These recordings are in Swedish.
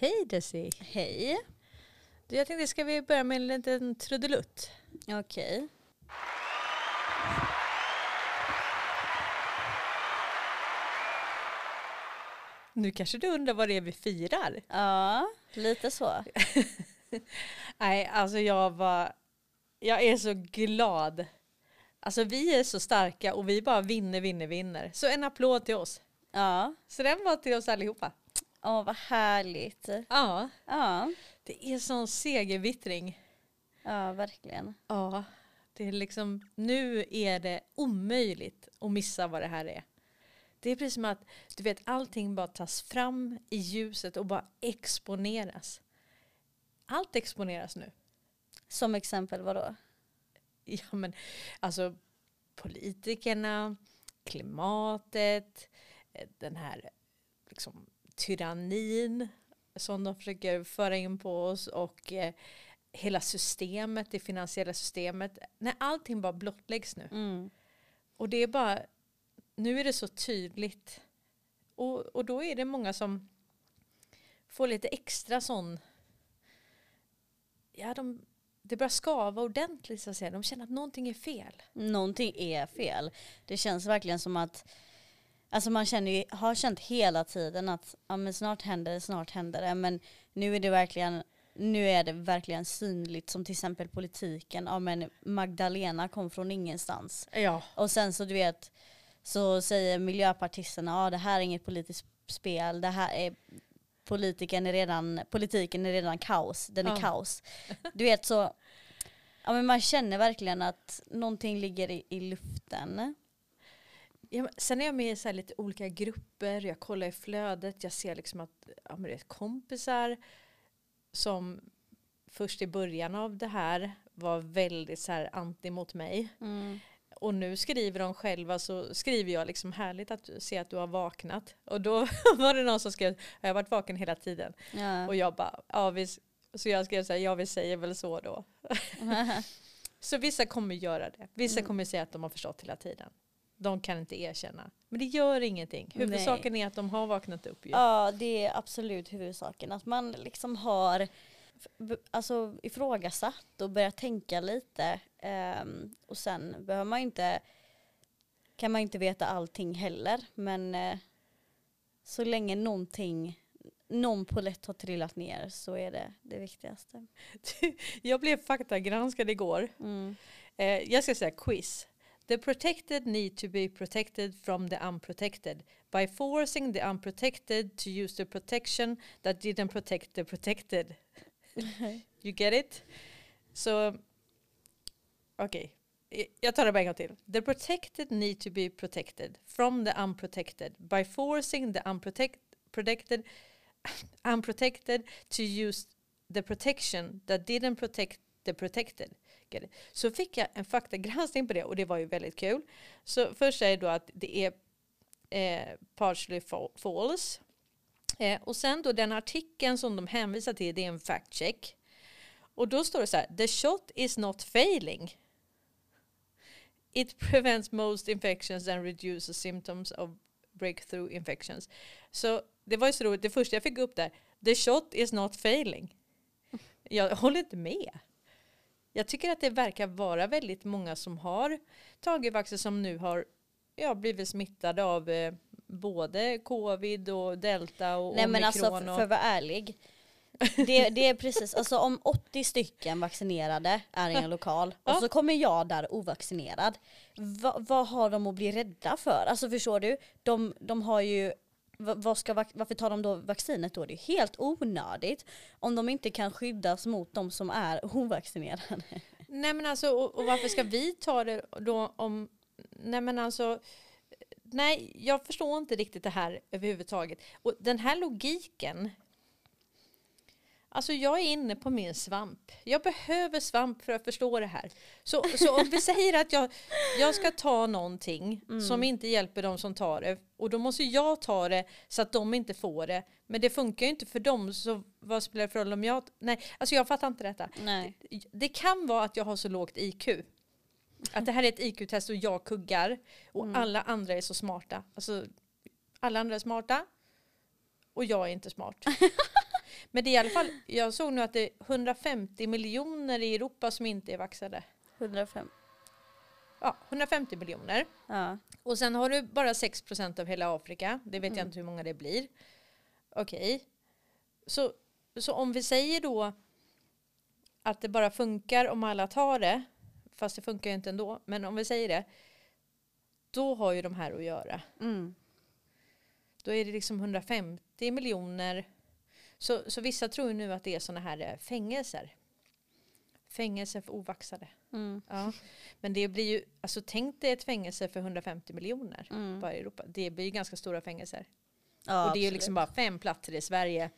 Hej Desi! Hej. Du, jag tänkte, ska vi börja med en liten trudelutt? Okej. Nu kanske du undrar vad det är vi firar? Ja, lite så. Nej, alltså jag var... Jag är så glad. Alltså vi är så starka och vi bara vinner, vinner, vinner. Så en applåd till oss. Ja. Så den var till oss allihopa. Åh, vad härligt. Ja, Ja, det är sån segervittring. ja verkligen. Ja, det är liksom, nu är det omöjligt att missa vad det här är. Det är precis som att du vet, allting bara tas fram i ljuset och bara exponeras. Allt exponeras nu. Som exempel vadå? Ja, men alltså politikerna, klimatet, eh, den här liksom, tyrannin som de försöker föra in på oss och eh, hela systemet, det finansiella systemet. När allting bara blottläggs nu. Mm. Och det är bara, nu är det så tydligt. Och, och då är det många som får lite extra sån, ja de, det börjar skava ordentligt så att säga. De känner att någonting är fel. Någonting är fel. Det känns verkligen som att Alltså man känner ju, har känt hela tiden att ja, men snart händer det, snart händer det. Men nu är det verkligen nu är det verkligen synligt som till exempel politiken. Ja men Magdalena kom från ingenstans. Ja. Och sen så du vet så säger miljöpartisterna ja det här är inget politiskt spel. Det här är politiken är redan, politiken är redan kaos. Den är Ja. kaos. Du vet så ja, men man känner verkligen att någonting ligger i, i luften. Ja, sen är jag med i så lite olika grupper, jag kollar i flödet, jag ser liksom att ja, men det är kompisar som först i början av det här var väldigt så här anti mot mig. Och nu skriver de själva så skriver jag liksom härligt att ser att du har vaknat. Och då var det någon som skrev, jag har varit vaken hela tiden. Ja. Och jag bara, ja vi, så jag skrev så här, ja vi säger väl så då. Så vissa kommer göra det. Vissa Mm. kommer säga att de har förstått hela tiden. De kan inte erkänna. Men det gör ingenting. Huvudsaken är att de har vaknat upp ju. Ja, det är absolut huvudsaken. Att man liksom har alltså, ifrågasatt och börjat tänka lite. ehm, och sen behöver man inte, kan man inte veta allting heller. Men eh, så länge någonting, någon polett har trillat ner så är det det viktigaste. Jag blev faktagranskad igår. Mm. Eh, jag ska säga quiz. The protected need to be protected from the unprotected by forcing the unprotected to use the protection that didn't protect the protected. You get it? Så, okej. Eh, Jag tar det bara en gång till. The protected need to be protected from the unprotected by forcing the unprotect- protected, unprotected to use the protection that didn't protect the protected. Get? Så fick jag en faktagranskning på det och det var ju väldigt kul. Så först säger då att det är eh, partially false. Eh, och sen då den artikeln som de hänvisar till det är en fact check. Och då står det så här, the shot is not failing. It prevents most infections and reduces symptoms of breakthrough infections. Så det var ju så roligt, det första jag fick upp där, the shot is not failing. Jag håller inte med. Jag tycker att det verkar vara väldigt många som har tagit vaccin som nu har ja, blivit smittade av eh, både covid och delta och Nej men omikron. alltså för, för att vara ärlig. Det, det är precis, alltså om 80 stycken vaccinerade är i en lokal och så kommer jag där ovaccinerad. Va, vad har de att bli rädda för? Alltså förstår du? De, de har ju, var ska, varför tar de då vaccinet då? Det är helt onödigt om de inte kan skyddas mot de som är ovaccinerade. Nej men alltså och, och varför ska vi ta det då om Nej men alltså Nej jag förstår inte riktigt det här överhuvudtaget. Och den här logiken Alltså jag är inne på min svamp. Jag behöver svamp för att förstå det här. Så, så om vi säger att jag, jag ska ta någonting som inte hjälper de som tar det och då måste jag ta det så att de inte får det. Men det funkar ju inte för dem så vad spelar det för roll om jag... Nej, alltså jag fattar inte detta. Nej. Det kan vara att jag har så lågt IQ. Att det här är ett IQ-test och jag kuggar och alla andra är så smarta. Alltså, alla andra är smarta och jag är inte smart. Men det är i alla fall, jag såg nu att det är 150 miljoner i Europa som inte är vaxade. 105. Ja, 150 miljoner. Ja. Och sen har du bara 6% av hela Afrika. Det vet jag Mm. inte hur många det blir. Okej. Så, så om vi säger då att det bara funkar om alla tar det, fast det funkar ju inte ändå, men om vi säger det, då har ju de här att göra. Mm. Då är det liksom 150 miljoner. Så, så vissa tror nu att det är sådana här eh, fängelser. Fängelser för ovaxade. Mm. Ja. Men det blir ju, alltså tänk dig ett fängelse för 150 miljoner Mm. bara i Europa. Det blir ju ganska stora fängelser. Ja, och det är ju liksom bara fem platser i Sverige.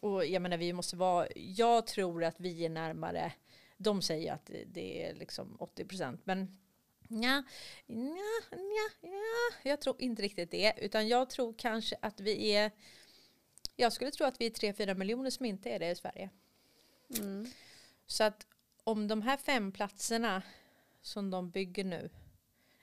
Och jag menar vi måste vara, jag tror att vi är närmare, de säger att det är liksom 80 procent. Men ja, ja, ja, ja, jag tror inte riktigt det. Utan jag tror kanske att vi är, jag skulle tro att vi är 3-4 miljoner som inte är det i Sverige. Mm. Så att om de här fem platserna som de bygger nu.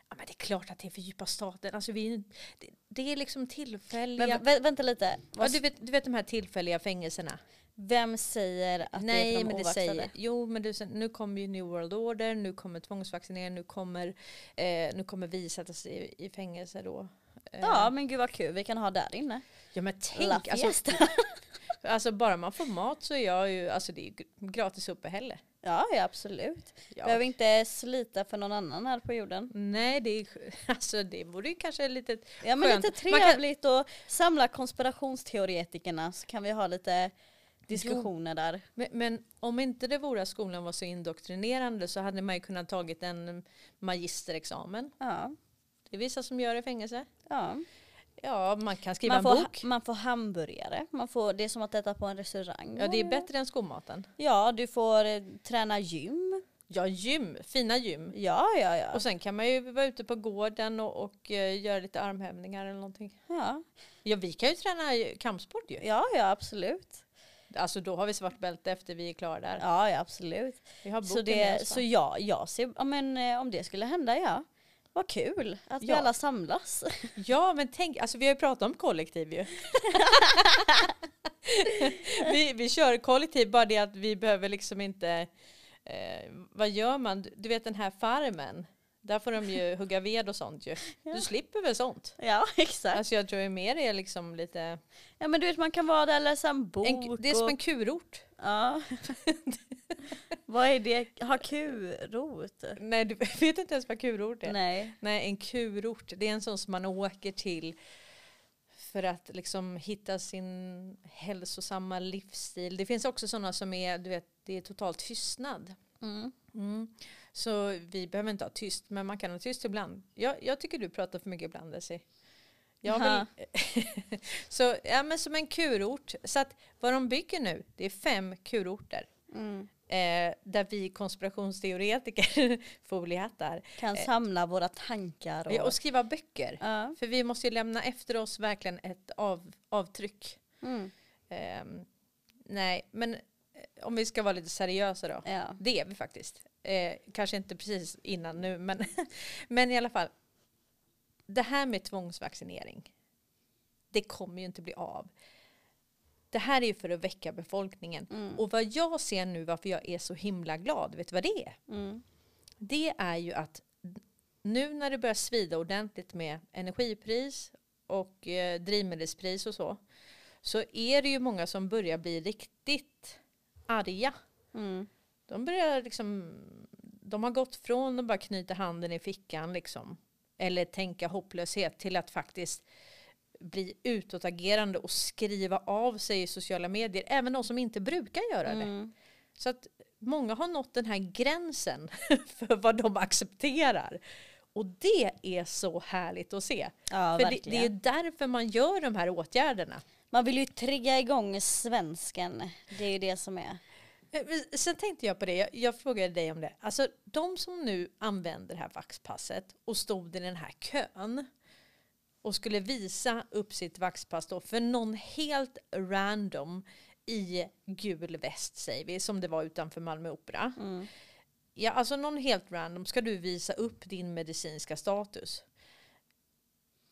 Ja men det är klart att det är för djupa staten. Alltså vi, det, det är liksom tillfälliga. Men vä- vänta lite. ja, du, vet, du vet de här tillfälliga fängelserna? Vem säger att det är Nej för de men det ovaxade? säger. Jo men du, nu kommer ju New World Order. Nu kommer tvångsvaccinering. Nu kommer, eh, nu kommer vi sättas i, i fängelse då. Eh, Ja men gud vad kul vi kan ha där inne. ja men tänk. Alltså, alltså bara man får mat så är jag ju, alltså det är ju gratis uppehälle. Ja, ja absolut. Ja. Behöver inte slita för någon annan här på jorden. Nej det är, alltså det vore ju kanske lite Ja men Skönt. lite Man kan- trevligt och samla konspirationsteoretikerna så kan vi ha lite diskussioner där. Men, men om inte det vore att skolan var så indoktrinerande så hade man ju kunnat tagit en magisterexamen. Ja. Det är vissa som gör det i fängelse. ja. Ja, man kan skriva Man, får, en bok. man får hamburgare, man får, det är som att äta på en restaurang. Ja, det är bättre än skolmaten. Ja, du får eh, träna gym. Ja, gym. Fina gym. Ja, ja, ja. Och sen kan man ju vara ute på gården och, och eh, göra lite armhävningar eller någonting. Ja, Ja, vi kan ju träna ju kampsport ju. ja, ja absolut. Alltså då har vi svart bälte efter vi är klara där. Ja, ja absolut. Vi har Så, boken med det, oss, va? så ja, jag ser, ja, men, eh, om det skulle hända, ja. Vad kul att vi Ja. alla samlas. Ja, men tänk, alltså vi har ju pratat om kollektiv ju. vi, vi kör kollektiv, bara det att vi behöver liksom inte, eh, vad gör man? Du- Du vet den här farmen, där får de ju hugga ved och sånt ju. Du slipper väl sånt? Ja, exakt. Alltså jag tror ju mer är liksom lite, Ja men du vet man kan vara där och läsa en bok. en, det är som och, en kurort. Ja. Vad är det? Ha kurot? Nej, du vet inte ens vad kurort är. Nej. Nej, en kurort, det är en sån som man åker till för att liksom hitta sin hälsosamma livsstil. Det finns också sådana som är, du vet, det är total tystnad. Mm. Mm. Så vi behöver inte ha tyst, men man kan ha tyst ibland. Jag, jag tycker du pratar för mycket ibland, Desi. Jag vill, så, ja, men som en kurort. Så att vad de bygger nu, det är fem kurorter. Mm. Eh, där vi konspirationsteoretiker, foliehattar, Kan samla våra tankar. Och, och skriva böcker. ja. För vi måste ju lämna efter oss verkligen ett av, avtryck. Mm. Ehm, nej, men eh, om vi ska vara lite seriösa då. ja. Det är vi faktiskt. Eh, kanske inte precis innan nu, men, men i alla fall. Det här med tvångsvaccinering, det kommer ju inte bli av. Det här är ju för att väcka befolkningen. Mm. Och vad jag ser nu, varför jag är så himla glad, vet du vad det är? Mm. det är ju att nu när det börjar svida ordentligt med energipris och eh, drivmedelspris och så, så är det ju många som börjar bli riktigt arga. Mm. De börjar liksom, de har gått från att bara knyta handen i fickan liksom, eller tänka hopplöshet till att faktiskt bli utåtagerande och skriva av sig i sociala medier, även de som inte brukar göra det. Mm. Så att många har nått den här gränsen för vad de accepterar. Och det är så härligt att se. Ja, för det, det är därför man gör de här åtgärderna. Man vill ju trigga igång svensken. Det är ju det som är. Eh, Sen tänkte jag på det, jag, jag frågade dig om det. Alltså de som nu använder det här vaxpasset och stod i den här kön och skulle visa upp sitt vaxpass då för någon helt random i gul väst säger vi, som det var utanför Malmö Opera. Mm. Ja, alltså någon helt random ska du visa upp din medicinska status.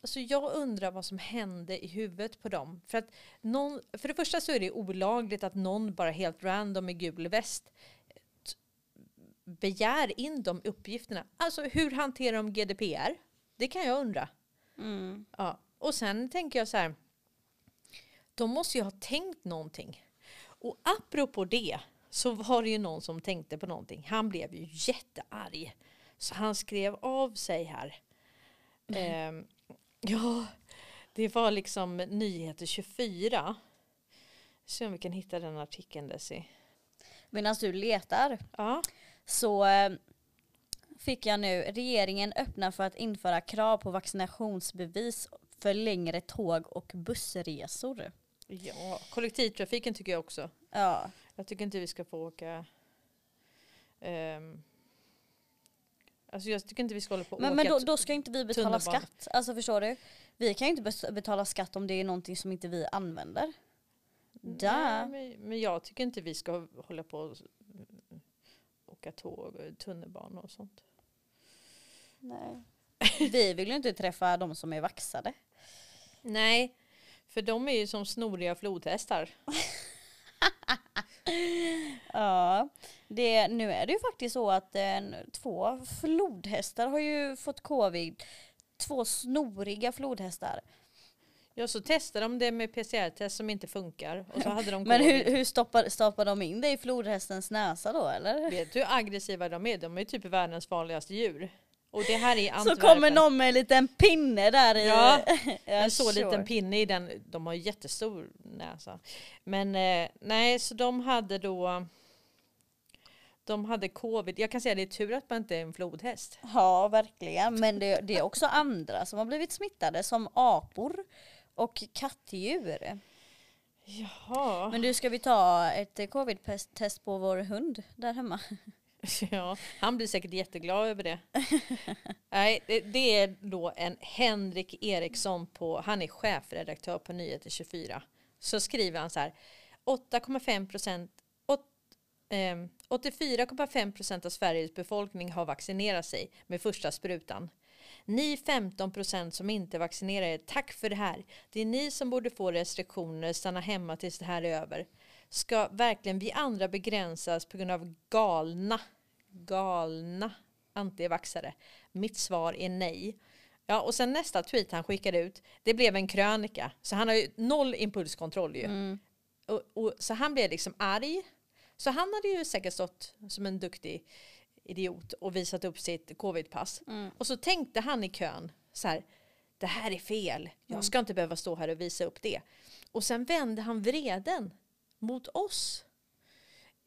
Alltså jag undrar vad som hände i huvudet på dem. För, att någon, för det första så är det olagligt att någon bara helt random i gul väst begär in de uppgifterna. Alltså hur hanterar de GDPR? Det kan jag undra. Mm. Ja. Och sen tänker jag så här. De måste ju ha tänkt någonting. Och apropå det så var det ju någon som tänkte på någonting. Han blev ju jättearg. Så han skrev av sig här. Ehm, ja, det var liksom Nyheter 24. Se om vi kan hitta den artikeln Desi. Medan du letar Ja. så eh, fick jag nu, regeringen öppnar för att införa krav på vaccinationsbevis för längre tåg och bussresor. ja, kollektivtrafiken tycker jag också. Ja, Jag tycker inte vi ska få åka... ehm, alltså jag tycker inte vi ska hålla på och men, åka men då, då ska inte vi betala tunnelbana. skatt. Alltså förstår du? Vi kan ju inte bes- betala skatt om det är någonting som inte vi använder. Där. Nej, men, men jag tycker inte vi ska hålla på och åka tåg och tunnelbana och sånt. Nej. Vi vill ju inte träffa de som är vaxade. Nej, för de är ju som snoriga flodhästar. Ja, det, nu är det ju faktiskt så att en, två flodhästar har ju fått covid. Två snoriga flodhästar. Ja, så testade de det med PCR-test som inte funkar. Och så hade de Men hur, hur stoppar, stoppar de in det i flodhästens näsa då eller? Vet du hur aggressiva de är? De är typ världens farligaste djur. Och det här är Så kommer någon med en liten pinne där i. Ja, Ja, En så sure. liten pinne i den. De har ju jättestor näsa. Men eh, nej, så de hade då... De hade covid. Jag kan säga det är tur att man inte är en flodhäst. Ja, verkligen. Men det, det är också andra som har blivit smittade som apor och kattdjur. Jaha. Men du, ska vi ta ett covid-test på vår hund där hemma? Ja, han blir säkert jätteglad över det. Nej, det, det är då en Henrik Eriksson på, han är chefredaktör på Nyheter 24. Så skriver han så här, 8,5 procent, åt- ehm, 84,5 procent av Sveriges befolkning har vaccinerat sig med första sprutan. Ni 15 procent som inte vaccinerar er, tack för det här. Det är ni som borde få restriktioner, stanna hemma tills det här är över. Ska verkligen vi andra begränsas på grund av galna, galna antivaxare? Mitt svar är nej. Ja, och sen nästa tweet han skickade ut, det blev en krönika. Så han har ju noll impulskontroll ju. Mm. Och, och, så han blev liksom arg. Så han hade ju säkert stått som en duktig idiot och visat upp sitt covidpass. Mm. Och så tänkte han i kön så här, det här är fel. Jag ska inte behöva stå här och visa upp det. Och sen vände han vreden mot oss.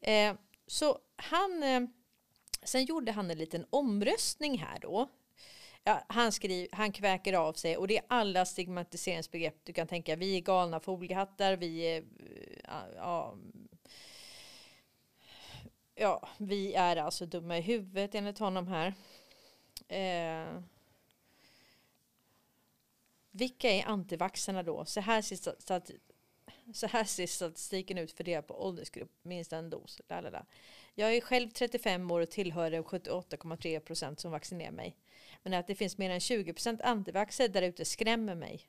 Eh, så han, eh, sen gjorde han en liten omröstning här då. Ja, han, skriver, han kväker av sig och det är alla stigmatiseringsbegrepp du kan tänka. Vi är galna foliehattar, vi är eh, ja, ja, vi är alltså dumma i huvudet enligt honom här. Eh, vilka är antivaxarna då? Så här, ser så här ser statistiken ut för det på åldersgrupp, minst en dos. Lalala. Jag är själv 35 år och tillhör de 78,3 procent som vaccinerar mig. Men att det finns mer än 20 procent antivaxxer där ute skrämmer mig.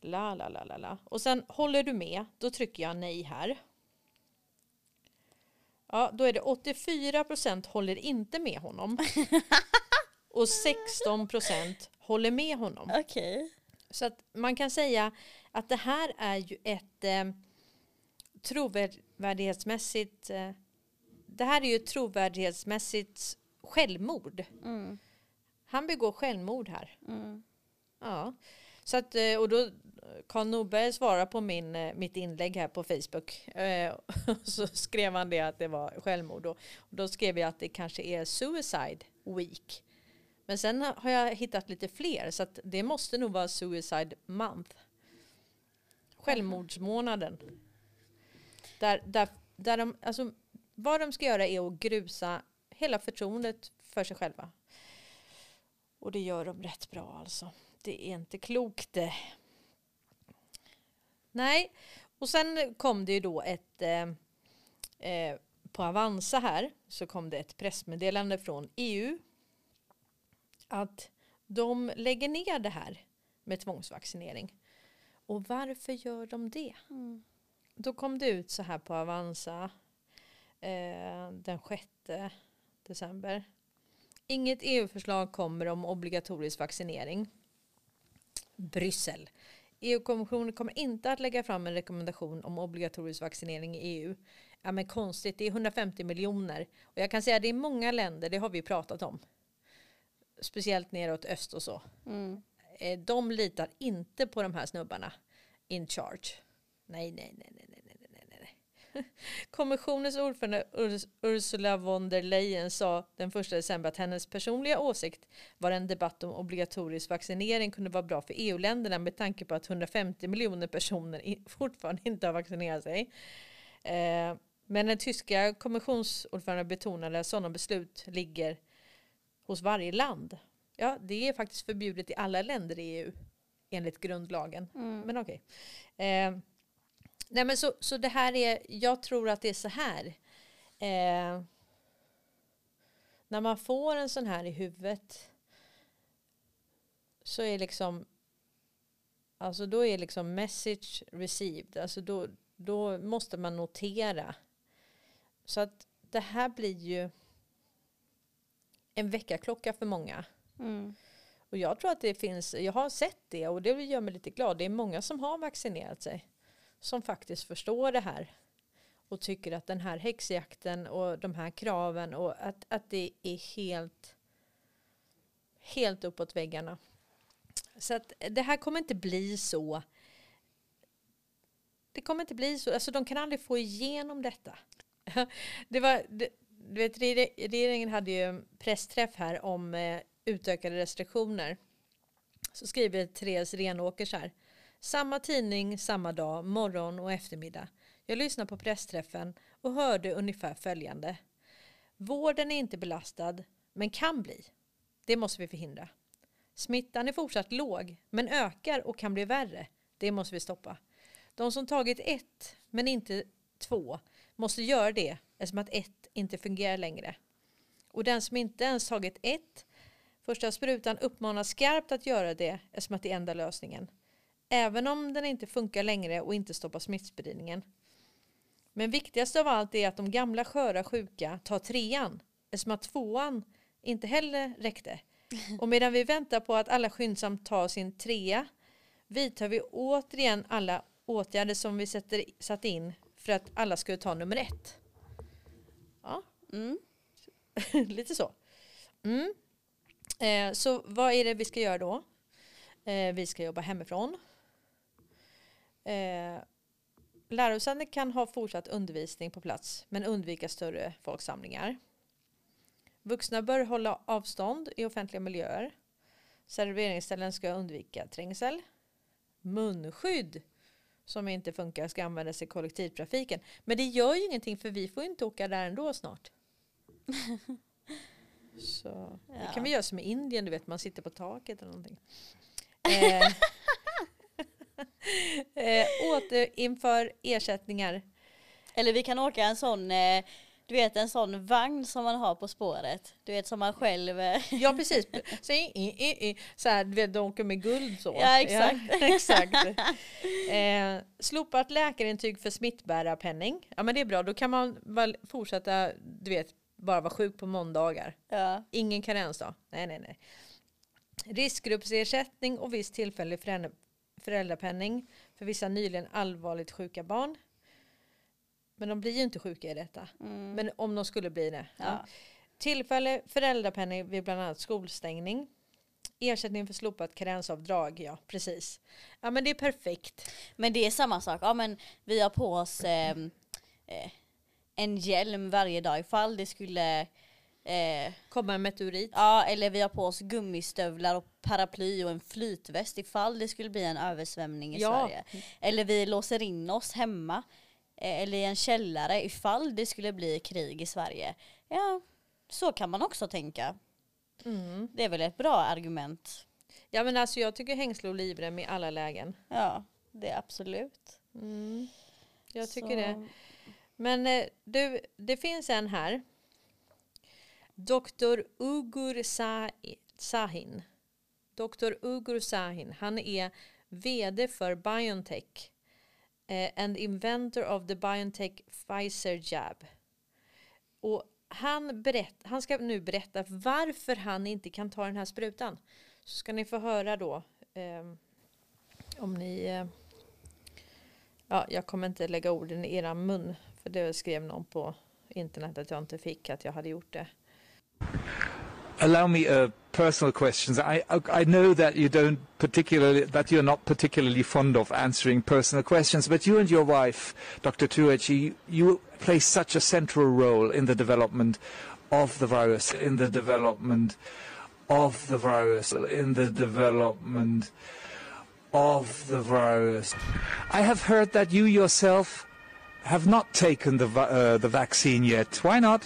La, la, la, la, la. Och sen håller du med, då trycker jag nej här. Ja, då är det 84 procent håller inte med honom. Och 16 procent håller med honom. Okej. Så att man kan säga att det här är ju ett eh, trovärdighetsmässigt eh, det här är ju ett trovärdighetsmässigt självmord. Mm. Han begår självmord här. Mm. Ja. Så att, eh, och då Karl Norberg svarar på min, eh, mitt inlägg här på Facebook. Eh, så skrev han det att det var självmord. Och, och då skrev jag att det kanske är Suicide Week. Men sen har jag hittat lite fler så att det måste nog vara Suicide Month. Självmordsmånaden. Där, där, där de, alltså, vad de ska göra är att grusa hela förtroendet för sig själva. Och det gör de rätt bra alltså. Det är inte klokt det. Nej, och sen kom det ju då ett eh, eh, på Avanza här så kom det ett pressmeddelande från EU att de lägger ner det här med tvångsvaccinering. Och varför gör de det? Mm. Då kom det ut så här på Avanza eh, den 6 december. Inget EU-förslag kommer om obligatorisk vaccinering. Bryssel. EU-kommissionen kommer inte att lägga fram en rekommendation om obligatorisk vaccinering i EU. Ja men konstigt, det är 150 miljoner. Och jag kan säga att det är många länder, det har vi pratat om. Speciellt neråt öst och så. Mm. Eh, de litar inte på de här snubbarna in charge. Nej, nej, nej, nej, nej, nej, nej, nej. Kommissionens ordförande Ursula von der Leyen sa den 1 december att hennes personliga åsikt var en debatt om obligatorisk vaccinering kunde vara bra för EU-länderna med tanke på att 150 miljoner personer fortfarande inte har vaccinerat sig. Eh, men den tyska kommissionsordföranden betonade att sådana beslut ligger hos varje land Ja, det är faktiskt förbjudet i alla länder i EU enligt grundlagen. Mm. Men okej. Eh, nej men så, så det här är, jag tror att det är så här. Eh, när man får en sån här i huvudet så är liksom Alltså då är liksom message received. Alltså då, då måste man notera. Så att det här blir ju en väckarklocka för många. Mm. Och jag tror att det finns, jag har sett det och det gör mig lite glad. Det är många som har vaccinerat sig. Som faktiskt förstår det här. Och tycker att den här häxjakten och de här kraven och att, att det är helt, helt uppåt väggarna. Så att det här kommer inte bli så. Det kommer inte bli så. Alltså de kan aldrig få igenom detta. Det var, det, du vet, regeringen hade ju pressträff här om eh, utökade restriktioner. Så skriver Therese Renåker så här. Samma tidning, samma dag, morgon och eftermiddag. Jag lyssnade på pressträffen och hörde ungefär följande. Vården är inte belastad, men kan bli. Det måste vi förhindra. Smittan är fortsatt låg, men ökar och kan bli värre. Det måste vi stoppa. De som tagit ett, men inte två, måste göra det eftersom att ett inte fungerar längre. Och den som inte ens tagit ett, första sprutan uppmanas skarpt att göra det eftersom att det är enda lösningen. Även om den inte funkar längre och inte stoppar smittspridningen. Men viktigast av allt är att de gamla sköra sjuka tar trean eftersom att tvåan inte heller räckte. Och medan vi väntar på att alla skyndsamt tar sin trea vidtar vi återigen alla åtgärder som vi sätter, satt in för att alla skulle ta nummer ett. Ja, Mm. lite så. Mm. Eh, så vad är det vi ska göra då? Eh, vi ska jobba hemifrån. Eh, lärosäten kan ha fortsatt undervisning på plats men undvika större folksamlingar. Vuxna bör hålla avstånd i offentliga miljöer. Serveringsställen ska undvika trängsel. Munskydd som inte funkar ska användas i kollektivtrafiken. Men det gör ju ingenting för vi får ju inte åka där ändå snart. Så det Ja. kan vi göra som i Indien, du vet man sitter på taket eller någonting. eh, eh, återinför ersättningar. Eller vi kan åka en sån, eh, du vet en sån vagn som man har på spåret. Du vet som man själv... eh, Ja precis, så, i, i, i, så här, du vet de åker med guld så. Ja, exakt. Ja, exakt. Eh, slopat läkarintyg för smittbärarpenning. Ja men det är bra, då kan man väl fortsätta, du vet, bara vara sjuk på måndagar. Ja. Ingen karensdag. Nej, nej, nej. Riskgruppsersättning och viss tillfällig föräldra- föräldrapenning för vissa nyligen allvarligt sjuka barn. Men de blir ju inte sjuka i detta. Mm. Men om de skulle bli det. Ja. Ja. Tillfällig föräldrapenning vid bland annat skolstängning. Ersättning för slopat karensavdrag. Ja, precis. Ja, men det är perfekt. Men det är samma sak. Ja, men vi har på oss ehm, eh, en hjälm varje dag ifall det skulle eh, Kommer en meteorit. Ja, eller vi har på oss gummistövlar och paraply och en flytväst ifall det skulle bli en översvämning i Ja. Sverige. Eller vi låser in oss hemma eh, eller i en källare ifall det skulle bli krig i Sverige. Ja, så kan man också tänka. Mm. Det är väl ett bra argument. Ja, men alltså jag tycker hängsle och livrem i alla lägen. Ja, det är absolut. Mm. Jag tycker Så- det. Men eh, du, det finns en här. Doktor Ugur Sahin. Doktor Ugur Sahin, han är vd för Biontech eh, and inventor of the Biontech Pfizer jab. Och han, berätt, han ska nu berätta varför han inte kan ta den här sprutan. Så ska ni få höra då eh, om ni... Eh, ja, jag kommer inte lägga orden i era mun för det skrev någon på internet att jag inte fick att jag hade gjort det. allow me a personal questions. I I know that you don't particularly that you're not particularly fond of answering personal questions, but you and your wife, Dr. Tuichi, you, you play such a central role in the development of the virus, in the development of the virus, in the development of the virus. I have heard that you yourself have not taken the uh, the vaccine yet. Why not?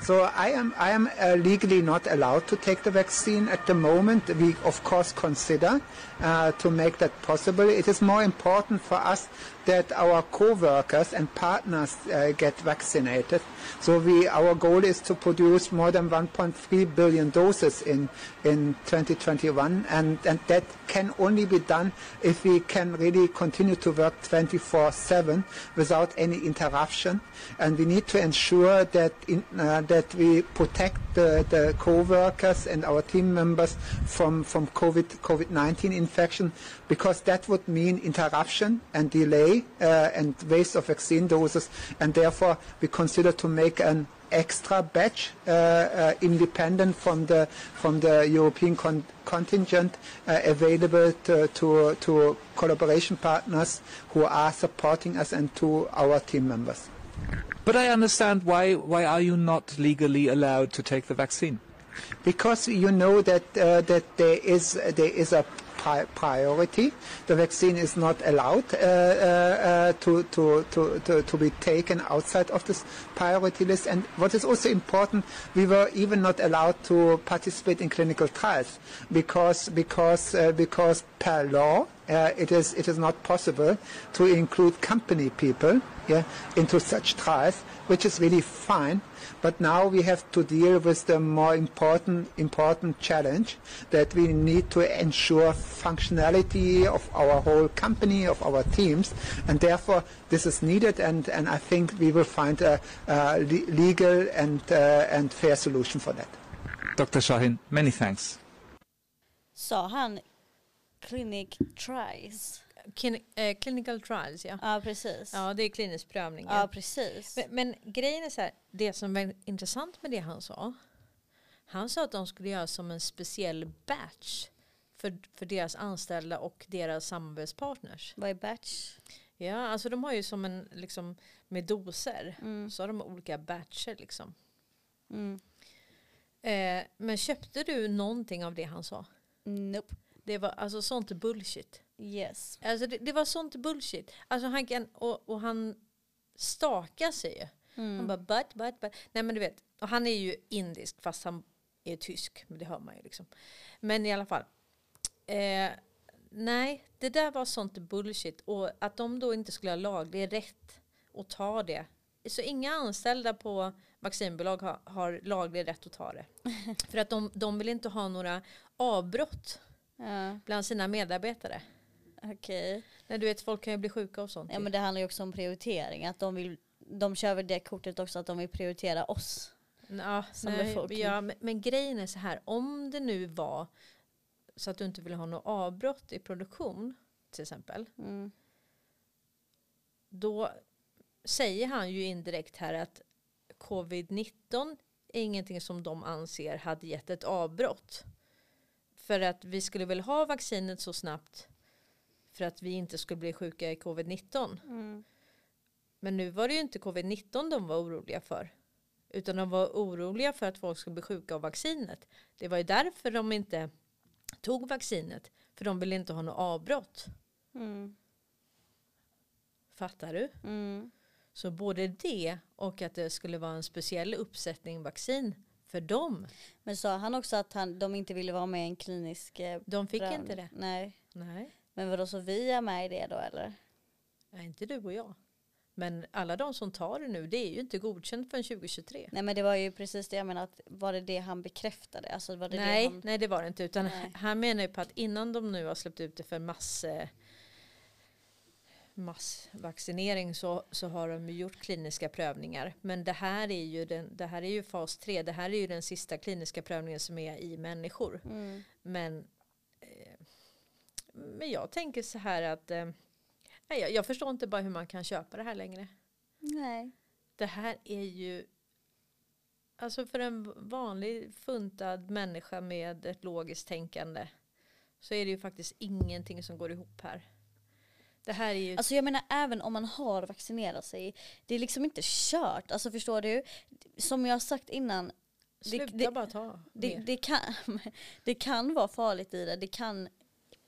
So I am, I am uh, legally not allowed to take the vaccine at the moment. We of course consider uh, to make that possible. It is more important for us that our co-workers and partners uh, get vaccinated. So we, our goal is to produce more than 1.3 billion doses in, in 2021 and, and that can only be done if we can really continue to work 24-7 without any interruption and we need to ensure that, in, uh, that we protect the, the co-workers and our team members from, from COVID, COVID-19 infection because that would mean interruption and delay uh, and waste of vaccine doses and therefore we consider to make an extra batch uh, uh, independent from the from the European con- contingent uh, available to, to, to collaboration partners who are supporting us and to our team members. But I understand why why are you not legally allowed to take the vaccine? because you know that uh, that there is there is a pri- priority. The vaccine is not allowed uh, uh, uh, to, to, to, to, to be taken outside of this priority list. And what is also important, we were even not allowed to participate in clinical trials because because uh, because per law uh, it is it is not possible to include company people yeah, into such trials, which is really fine. But now we have to deal with the more important important challenge that we need to ensure functionality of our whole company, of our teams, and therefore this is needed. And, and I think we will find a, a le- legal and uh, and fair solution for that. Dr. Shahin, many thanks. Sa han clinic tries? Kin- eh, clinical trials, ja. Ja precis. Ja, det är klinisk prövning. Ja Ja. precis. Men, men grejen är så här, det som var intressant med det han sa. Han sa att de skulle göra som en speciell batch för, för deras anställda och deras samarbetspartners. Vad är batch? Ja, alltså de har ju som en, liksom, med doser. Mm. Så har de olika batcher liksom. Mm. Eh, men köpte du någonting av det han sa? Nope. Det var alltså sånt bullshit. Yes. Alltså det, det var sånt bullshit. Alltså han kan, och, och han stakar sig ju. Mm. Han bara but, but, but. Nej men du vet, och han är ju indisk fast han är tysk. Men det hör man ju liksom. Men i alla fall. Eh, nej, det där var sånt bullshit. Och att de då inte skulle ha laglig rätt att ta det. Så inga anställda på vaccinbolag har, har laglig rätt att ta det. För att de, de vill inte ha några avbrott Ja, bland sina medarbetare. okej. Nej, du vet, folk kan ju bli sjuka och sånt. Ja men det handlar ju också om prioritering. Att de vill, de kör väl det kortet också att de vill prioritera oss. Ja, som nej, befolkning. ja, men, men grejen är så här, om det nu var så att du inte vill ha något avbrott i produktion till exempel, Mm. då säger han ju indirekt här att covid-19 är ingenting som de anser hade gett ett avbrott. För att vi skulle väl ha vaccinet så snabbt för att vi inte skulle bli sjuka i covid-19. Mm. Men nu var det ju inte covid-19 de var oroliga för. Utan de var oroliga för att folk skulle bli sjuka av vaccinet. Det var ju därför de inte tog vaccinet. För de ville inte ha något avbrott. Mm. Fattar du? Mm. Så både det och att det skulle vara en speciell uppsättning vaccin för dem. Men sa han också att han, de inte ville vara med i en klinisk eh, De fick prövning? inte det. Nej. Nej, Men vadå så vi är med i det då eller? Nej, inte du och jag. Men alla de som tar det nu, det är ju inte godkänt förrän 2023. Nej men det var ju precis det jag menar, att var det det han bekräftade? Alltså var det nej, det han... nej, det var det inte. Utan Nej. han menar ju på att innan de nu har släppt ut det för mass, massvaccinering så, så har de gjort kliniska prövningar. Men det här är ju, den, det här är ju fas 3. Det här är ju den sista kliniska prövningen som är i människor. Mm. Men, eh, men jag tänker så här att eh, jag, jag förstår inte bara hur man kan köpa det här längre. Nej. Det här är ju Alltså för en vanlig funtad människa med ett logiskt tänkande så är det ju faktiskt ingenting som går ihop här. Det här är ju Alltså jag menar även om man har vaccinerat sig, det är liksom inte kört. Alltså förstår du? Som jag har sagt innan, det- sluta det- bara ta det, det, kan, det kan vara farligt i det, det kan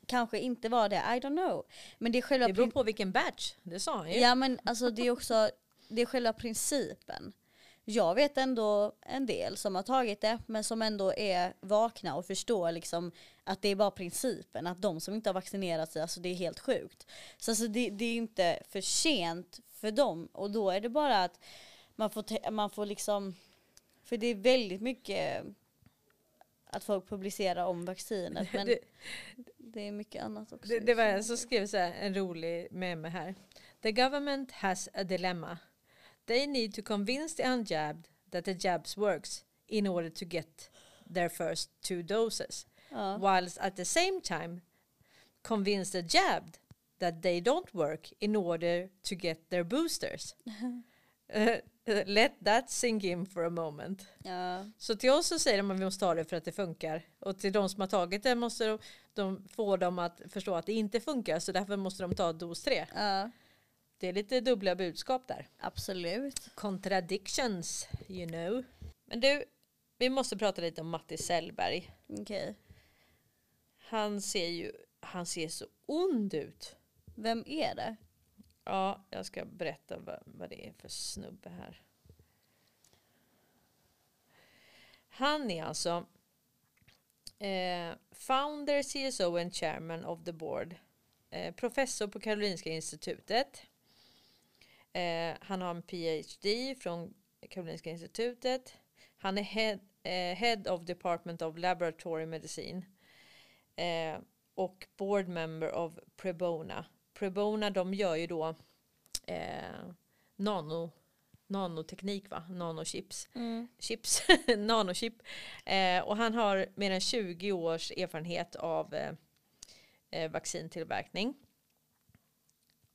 kanske inte vara det, I don't know. Men det är själva Det beror på vilken batch, det sa han ju. Ja men alltså det är också, det är själva principen. Jag vet ändå en del som har tagit det men som ändå är vakna och förstår liksom att det är bara principen. Att de som inte har vaccinerat sig, alltså det är helt sjukt. Så alltså det, det är inte för sent för dem och då är det bara att man får, man får liksom, för det är väldigt mycket att folk publicerar om vaccinet men Det- det är mycket annat också. Det, det var en som skrev så här, en rolig med mig här. The government has a dilemma. They need to convince the unjabbed that the jabs works in order to get their first two doses. Ja. Whilst at the same time convince the jabbed that they don't work in order to get their boosters. Uh, let that sink in for a moment. Ja. Så till oss så säger de att vi måste ta det för att det funkar. Och till de som har tagit det måste de, de få dem att förstå att det inte funkar. Så därför måste de ta dos 3. ja, Det är lite dubbla budskap där. absolut. Contradictions, you know. Men du, vi måste prata lite om Matti Sellberg. Okej. Han ser ju, han ser så ond ut. Vem är det? Ja, jag ska berätta vad, vad det är för snubbe här. Han är alltså eh, founder, CSO and chairman of the board. Eh, professor på Karolinska institutet. Eh, han har en PhD från Karolinska institutet. Han är head, eh, head of Department of Laboratory Medicine. Eh, och board member of Prebona. Prebona de gör ju då eh, nano, nanoteknik va? Nanochips. Chips, nanochip. Eh, och han har mer än 20 års erfarenhet av eh, eh, vaccintillverkning.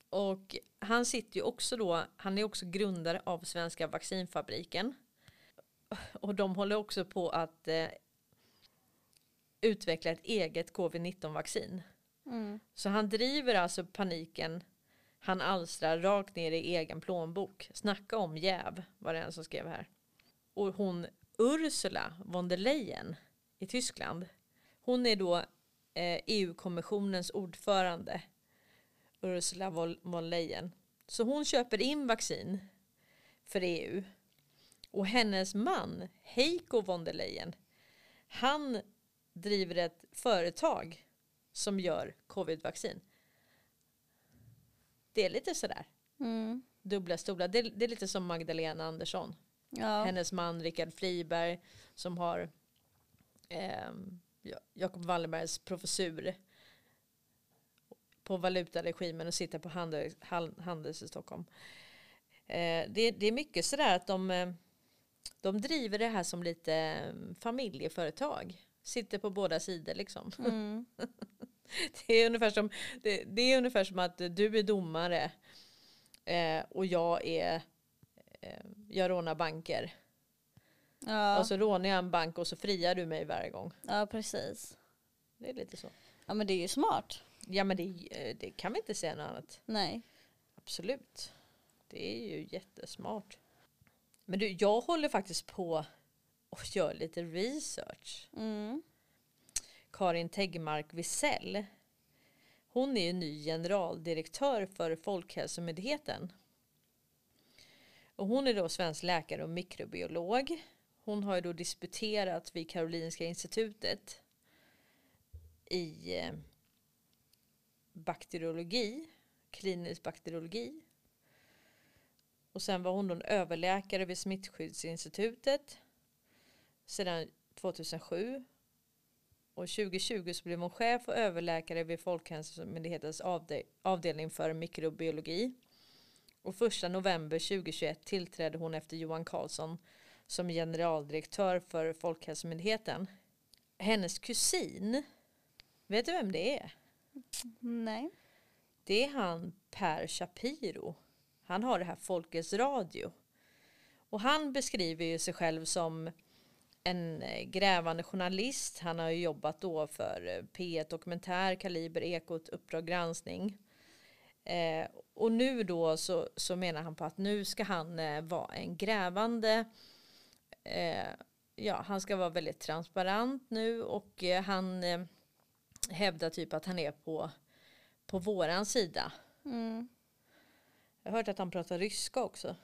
Och han sitter ju också då, han är också grundare av Svenska vaccinfabriken. Och de håller också på att eh, utveckla ett eget covid-19-vaccin. Mm. Så han driver alltså paniken han alstrar rakt ner i egen plånbok. Snacka om jäv, var det en som skrev här. Och hon Ursula von der Leyen i Tyskland. Hon är då eh, EU-kommissionens ordförande. Ursula von Leyen. Så hon köper in vaccin för EU. Och hennes man, Heiko von der Leyen, han driver ett företag som gör covid-vaccin. Det är lite sådär. Mm. Dubbla stolar. Det, det är lite som Magdalena Andersson. Ja. Hennes man Rickard Friberg som har ehm, Ja- Jacob Wallenbergs professur på valutaregimen och sitter på Handels, Handels i Stockholm. Eh, det, det är mycket sådär att de, eh, de driver det här som lite eh, familjeföretag. Sitter på båda sidor liksom. Mm. Det är ungefär som, det, det är ungefär som att du är domare eh, och jag är eh, jag rånar banker. Ja. Och så rånar jag en bank och så friar du mig varje gång. ja, precis. Det är lite så. Ja men det är ju smart. Ja men det, eh, det kan vi inte säga något annat. Nej. Absolut. Det är ju jättesmart. Men du, jag håller faktiskt på och gör lite research. Mm. Karin Tegmark Wisell. Hon är ju ny generaldirektör för Folkhälsomyndigheten. Och hon är då svensk läkare och mikrobiolog. Hon har ju då disputerat vid Karolinska institutet i eh, bakteriologi, klinisk bakteriologi. Och sen var hon då överläkare vid Smittskyddsinstitutet sedan 2007. Och 2020 så blev hon chef och överläkare vid Folkhälsomyndighetens avde avdelning för mikrobiologi. Och första november 2021 tillträdde hon efter Johan Carlsson som generaldirektör för Folkhälsomyndigheten. Hennes kusin, vet du vem det är? Nej. Det är han Per Shapiro. Han har det här Folkets Radio. Och han beskriver ju sig själv som en eh, grävande journalist. Han har ju jobbat då för eh, P1 Dokumentär, Kaliber, Ekot, Uppdrag granskning. Eh, och nu då så, så menar han på att nu ska han eh, vara en grävande eh, ja, han ska vara väldigt transparent nu och eh, han hävdar typ att han är på, på våran sida. Mm. Jag har hört att han pratar ryska också.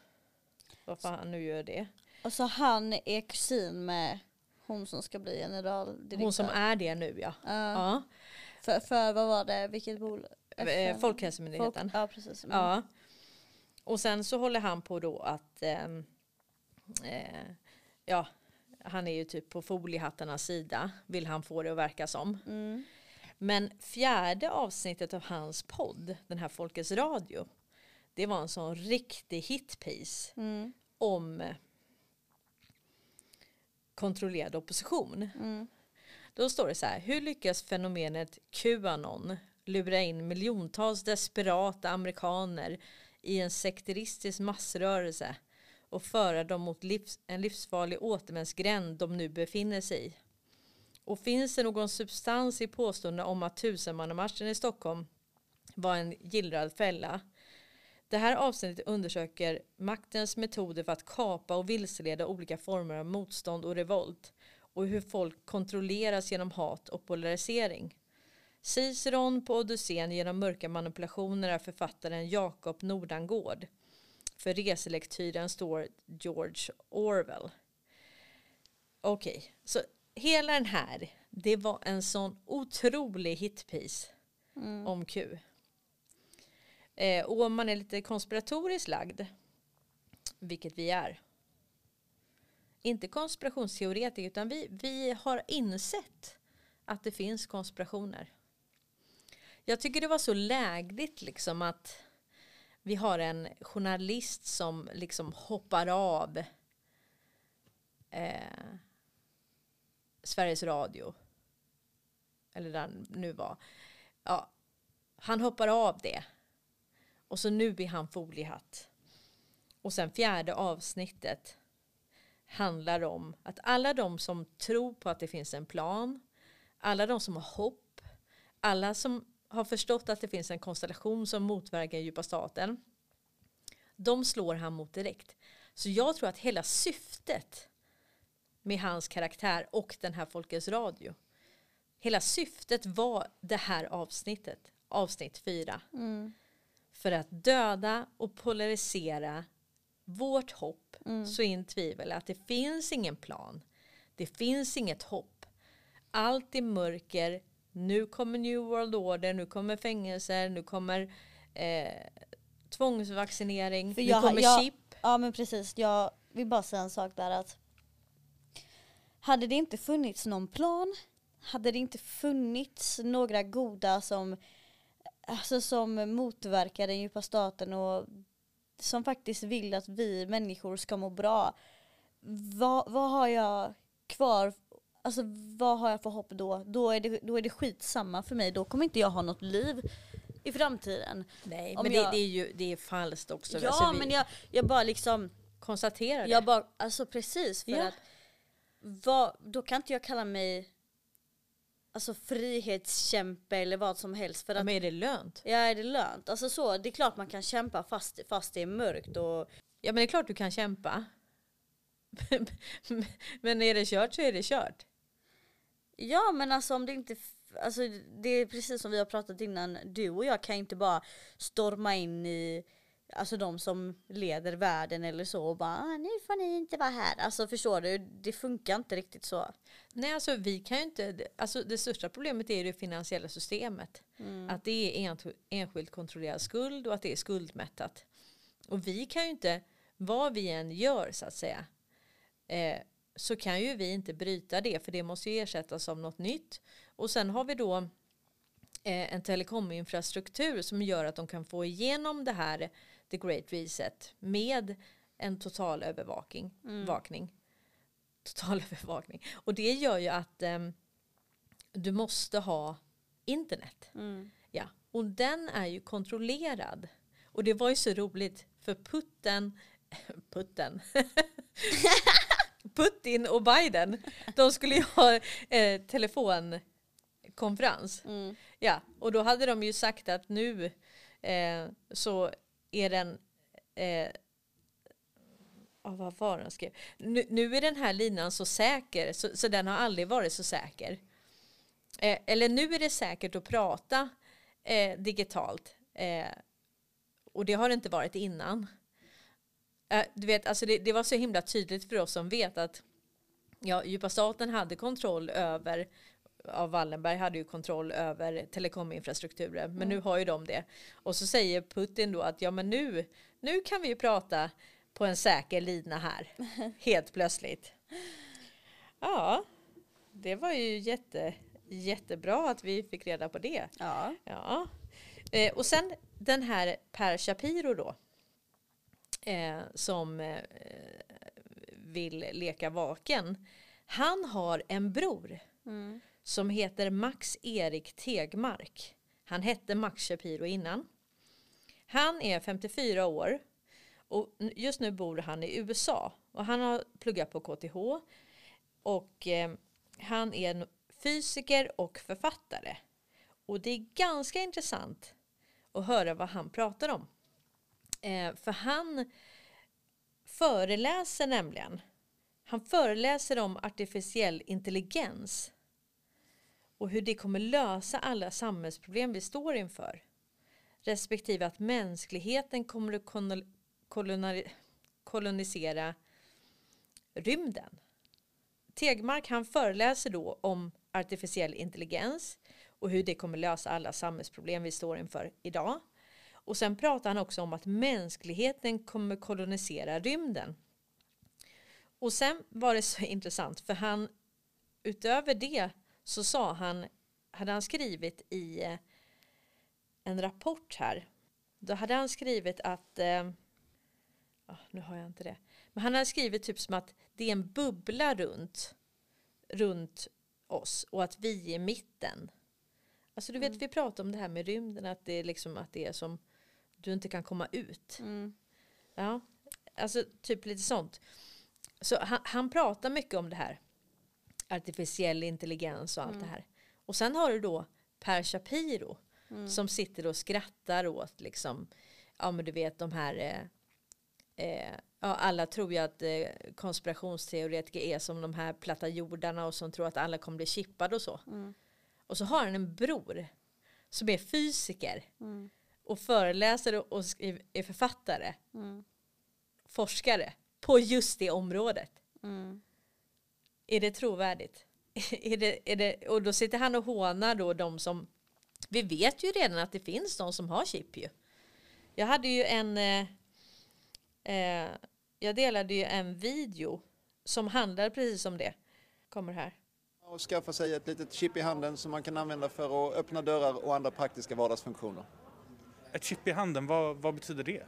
Varför han nu gör det. Och så han är kusin med hon som ska bli generaldirektör. Hon som är det nu ja. Ja. ja. För, för vad var det, vilket bolag? Eh, Folkhälsomyndigheten. Folk, ja precis. Mm. Ja. Och sen så håller han på då att ehm, eh, ja, han är ju typ på foliehattarnas sida vill han få det att verka som. Mm. Men fjärde avsnittet av hans podd, den här Folkets Radio, det var en sån riktig hitpiece Mm. om kontrollerad opposition. Mm. Då står det så här, hur lyckas fenomenet Qanon lura in miljontals desperata amerikaner i en sekteristisk massrörelse och föra dem mot livs, en livsfarlig återvändsgränd de nu befinner sig i? Och finns det någon substans i påståendena om att tusenmannamarschen i Stockholm var en gillrad fälla? Det här avsnittet undersöker maktens metoder för att kapa och vilseleda olika former av motstånd och revolt och hur folk kontrolleras genom hat och polarisering. Ciceron på Odysseen genom mörka manipulationer är författaren Jakob Nordangård. För reselektyren står George Orwell. Okej, så hela den här, det var en sån otrolig hitpiece om Q. Eh, och om man är lite konspiratoriskt lagd, vilket vi är, inte konspirationsteoretiker utan vi, vi har insett att det finns konspirationer. Jag tycker det var så lägligt liksom att vi har en journalist som liksom hoppar av eh, Sveriges Radio. Eller där han nu var. Ja, han hoppar av det. Och så nu blir han foliehatt. Och sen fjärde avsnittet handlar om att alla de som tror på att det finns en plan, alla de som har hopp, alla som har förstått att det finns en konstellation som motverkar djupa staten, de slår han mot direkt. Så jag tror att hela syftet med hans karaktär och den här Folkets Radio, hela syftet var det här avsnittet, avsnitt fyra. Mm. För att döda och polarisera vårt hopp Mm. så in tvivel att det finns ingen plan. Det finns inget hopp. Allt är mörker. Nu kommer New World Order, nu kommer fängelser, nu kommer eh, tvångsvaccinering, För nu jag- kommer jag- chip. Ja men precis, jag vill bara säga en sak där att hade det inte funnits någon plan, hade det inte funnits några goda som, alltså som motverkar den djupa staten och som faktiskt vill att vi människor ska må bra, vad, vad har jag kvar Alltså vad har jag för hopp då? Då är, det, då är det skitsamma för mig. Då kommer inte jag ha något liv i framtiden. Nej, om men jag- det, det är ju det är falskt också. Ja Alltså, vi men jag, jag bara liksom konstaterar det. Jag bara, alltså precis för Ja. att vad, då kan inte jag kalla mig alltså frihetskämpe eller vad som helst för Ja, att men är det lönt? ja, är det lönt? Alltså så, det är klart man kan kämpa fast, fast det är mörkt och Ja men det är klart du kan kämpa. men är det kört så är det kört. ja men alltså om det inte Alltså det är precis som vi har pratat innan, du och jag kan inte bara storma in i Alltså de som leder världen eller så och bara ah, nu får ni inte vara här. Alltså förstår du, det funkar inte riktigt så. Nej alltså vi kan ju inte, alltså det största problemet är det finansiella systemet. Att det är enskilt kontrollerad skuld och att det är skuldmättat. Och vi kan ju inte vad vi än gör så att säga eh, så kan ju vi inte bryta det för det måste ju ersättas av något nytt. Och sen har vi då eh, en telekominfrastruktur som gör att de kan få igenom det här the great reset med en total övervakning. Vakning. Total övervakning. Och det gör ju att ehm, du måste ha internet. Mm. Ja, och den är ju kontrollerad. Och det var ju så roligt för Putten, Putten, Putin och Biden, de skulle ju ha eh, telefonkonferens. Mm. Ja, och då hade de ju sagt att nu eh, så är den eh, Oh, vad var den skrev? Nu, nu är den här linan så säker så, så den har aldrig varit så säker. Eh, eller nu är det säkert att prata eh, digitalt. Eh, och det har det inte varit innan. Eh, du vet, alltså det, det var så himla tydligt för oss som vet att ja, djupa staten hade kontroll över av Wallenberg hade ju kontroll över telekominfrastrukturen men nu har ju de det. Och så säger Putin då att ja men nu, nu kan vi ju prata på en säker lina här helt plötsligt. Ja, det var ju jätte, jättebra att vi fick reda på det. Ja. Ja. Eh, och sen den här Per Shapiro då. Eh, som eh, vill leka vaken. Han har en bror Mm som heter Max Erik Tegmark. Han hette Max Shapiro innan. Han är 54 år och just nu bor han i USA och han har pluggat på KTH och eh, han är en fysiker och författare. Och det är ganska intressant att höra vad han pratar om. Eh, för han föreläser nämligen. Han föreläser om artificiell intelligens och hur det kommer lösa alla samhällsproblem vi står inför. Respektive att mänskligheten kommer att kolonisera rymden. Tegmark han föreläser då om artificiell intelligens och hur det kommer lösa alla samhällsproblem vi står inför idag. Och sen pratar han också om att mänskligheten kommer kolonisera rymden. Och sen var det så intressant för han utöver det så sa han, hade han skrivit i eh, en rapport här. Då hade han skrivit att, ja, nu har jag inte det, men han hade skrivit typ som att det är en bubbla runt, runt oss och att vi är mitten. Alltså du vet vi pratar om det här med rymden, att det är liksom att det är som du inte kan komma ut. Mm. Ja, alltså typ lite sånt. Så han, han pratar mycket om det här. Artificiell intelligens och allt det här. Och sen har du då Per Shapiro som sitter och skrattar åt liksom, ja men du vet de här, eh, eh, ja alla tror ju att eh, konspirationsteoretiker är som de här platta jordarna och som tror att alla kommer bli chippade och så. Och så har han en bror som är fysiker och föreläser och, och skriv, är författare, forskare på just det området. Är det trovärdigt? är det, är det, och då sitter han och hånar då de som... Vi vet ju redan att det finns de som har chip ju. Jag hade ju en... Eh, eh, jag delade ju en video som handlade precis om det. Kommer här. Och skaffa sig ett litet chip i handen som man kan använda för att öppna dörrar och andra praktiska vardagsfunktioner. Ett chip i handen, vad, vad betyder det?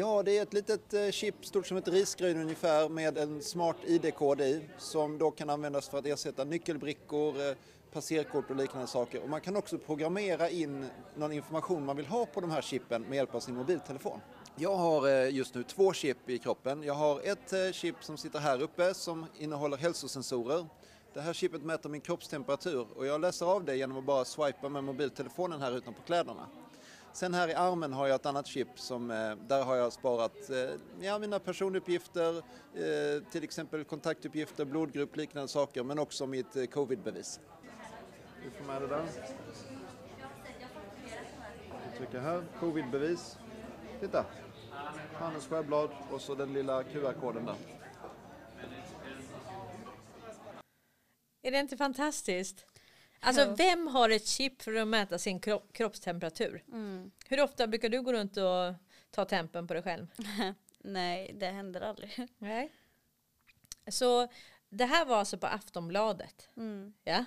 Ja, det är ett litet eh, chip stort som ett risgryn ungefär med en smart ID-kod i som då kan användas för att ersätta nyckelbrickor, eh, passerkort och liknande saker. Och man kan också programmera in någon information man vill ha på de här chippen med hjälp av sin mobiltelefon. Jag har eh, just nu två chip i kroppen. Jag har ett chip som sitter här uppe som innehåller hälsosensorer. Det här chippet mäter min kroppstemperatur och jag läser av det genom att bara swipa med mobiltelefonen här utanpå kläderna. Sen här i armen har jag ett annat chip som eh, där har jag sparat eh, ja, mina personuppgifter, eh, till exempel kontaktuppgifter, blodgrupp, liknande saker, men också mitt covidbevis. Du får med det där. Jag trycker här, covidbevis. Titta! Handels skärbblad och så den lilla QR-koden där. Är det inte fantastiskt? Alltså vem har ett chip för att mäta sin kro- kroppstemperatur? Mm. Hur ofta brukar du gå runt och ta tempen på dig själv? Nej, det händer aldrig. Nej. Så det här var alltså på Aftonbladet. Mm. Ja.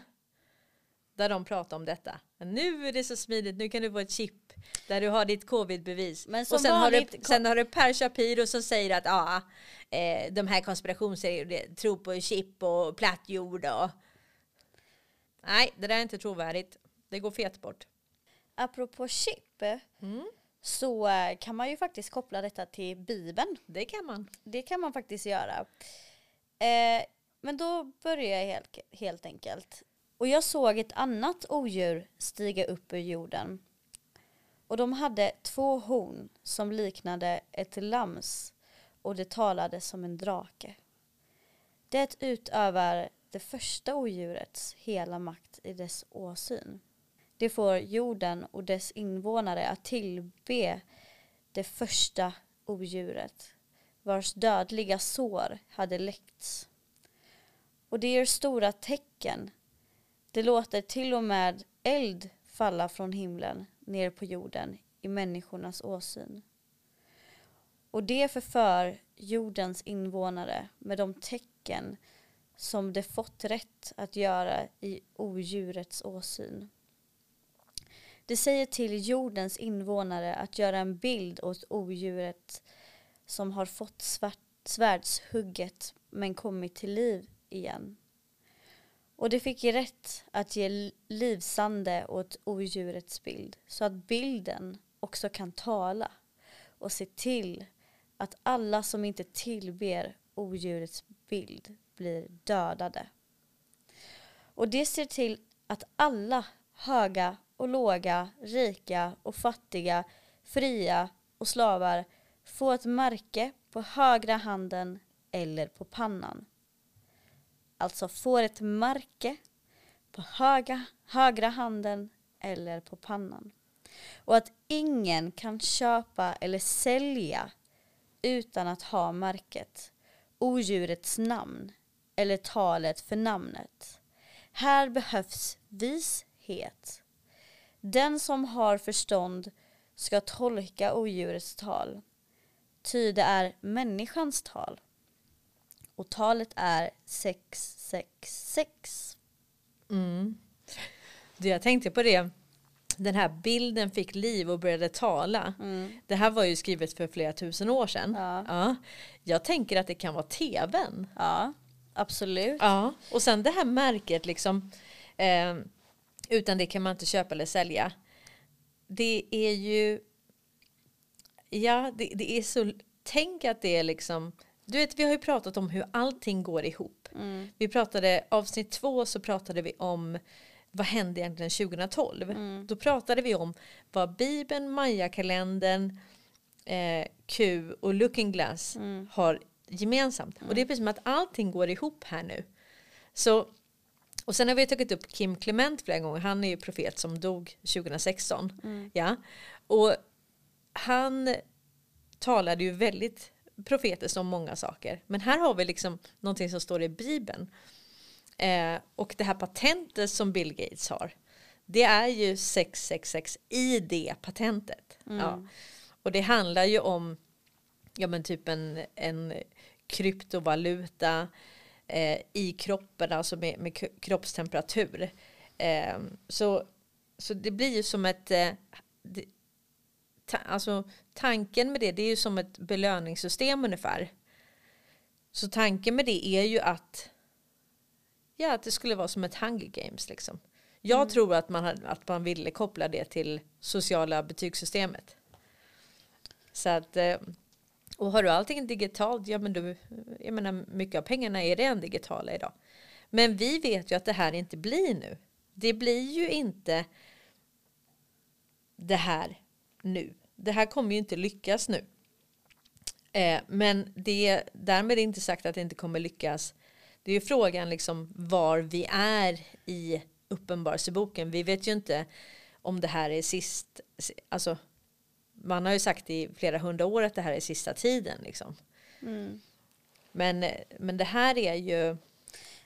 Där de pratar om detta. Nu är det så smidigt, nu kan du få ett chip där du har ditt covid-bevis. Men och sen har, du, sen har du Per Shapiro som säger att ja, eh, de här konspirationsteorierna tror på chip och platt jord och... Nej, det där är inte trovärdigt. Det går fet bort. Apropå chip Mm. så kan man ju faktiskt koppla detta till Bibeln. Det kan man. Det kan man faktiskt göra. Eh, men då börjar jag helt, helt enkelt. Och jag såg ett annat odjur stiga upp ur jorden. Och de hade två horn som liknade ett lams och det talade som en drake. Det utövar det första odjurets hela makt i dess åsyn. Det får jorden och dess invånare att tillbe det första odjuret vars dödliga sår hade läckts. Och det gör stora tecken. Det låter till och med eld falla från himlen ner på jorden i människornas åsyn. Och det förför jordens invånare med de tecken som de fått rätt att göra i odjurets åsyn. Det säger till jordens invånare att göra en bild åt odjuret som har fått svart, svärdshugget men kommit till liv igen. Och det fick rätt att ge livsande åt odjurets bild så att bilden också kan tala och se till att alla som inte tillber odjurets bild blir dödade. Och det ser till att alla höga och låga, rika och fattiga, fria och slavar får ett märke på högra handen eller på pannan. Alltså får ett märke på höga, högra handen eller på pannan. Och att ingen kan köpa eller sälja utan att ha märket, odjurets namn eller talet för namnet. Här behövs vishet. Den som har förstånd ska tolka odjurets tal, ty det är människans tal. Och talet är 666. Mm. Det jag tänkte på det, den här bilden fick liv och började tala. Det här var ju skrivet för flera tusen år sedan. Ja. Ja. Jag tänker att det kan vara tvn. Ja, absolut. Ja. Och sen det här märket liksom, eh, utan det kan man inte köpa eller sälja. Det är ju, ja det, det är så, tänk att det är liksom, du vet vi har ju pratat om hur allting går ihop. Vi pratade, avsnitt två så pratade vi om vad hände egentligen 2012? Då pratade vi om vad Bibeln, Maya-kalendern, eh, Q och Looking Glass har gemensamt. Och det är precis som att allting går ihop här nu. Så, och sen har vi tagit upp Kim Clement flera gånger. Han är ju profet som dog 2016. Ja. Och han talade ju väldigt profetiskt om många saker. Men här har vi liksom någonting som står i Bibeln. Eh, och det här patentet som Bill Gates har. Det är ju 666 i det patentet. Ja. Och det handlar ju om ja, men typ en, en kryptovaluta eh, i kroppen, alltså med, med kroppstemperatur. Eh, så, så det blir ju som ett... Eh, det, ta, alltså, tanken med det, det är ju som ett belöningssystem ungefär. Så tanken med det är ju att Ja, att det skulle vara som ett Hunger Games liksom. Jag tror att man, att man ville koppla det till sociala betygssystemet. Så att, eh, och har du allting digitalt, ja men du, jag menar mycket av pengarna är redan digitala idag. Men vi vet ju att det här inte blir nu. Det blir ju inte det här nu. Det här kommer ju inte lyckas nu. Eh, men det, därmed är inte sagt att det inte kommer lyckas. Det är ju frågan liksom var vi är i Uppenbarelseboken. Vi vet ju inte om det här är sist, alltså man har ju sagt i flera hundra år att det här är sista tiden liksom. Men, men det här är ju,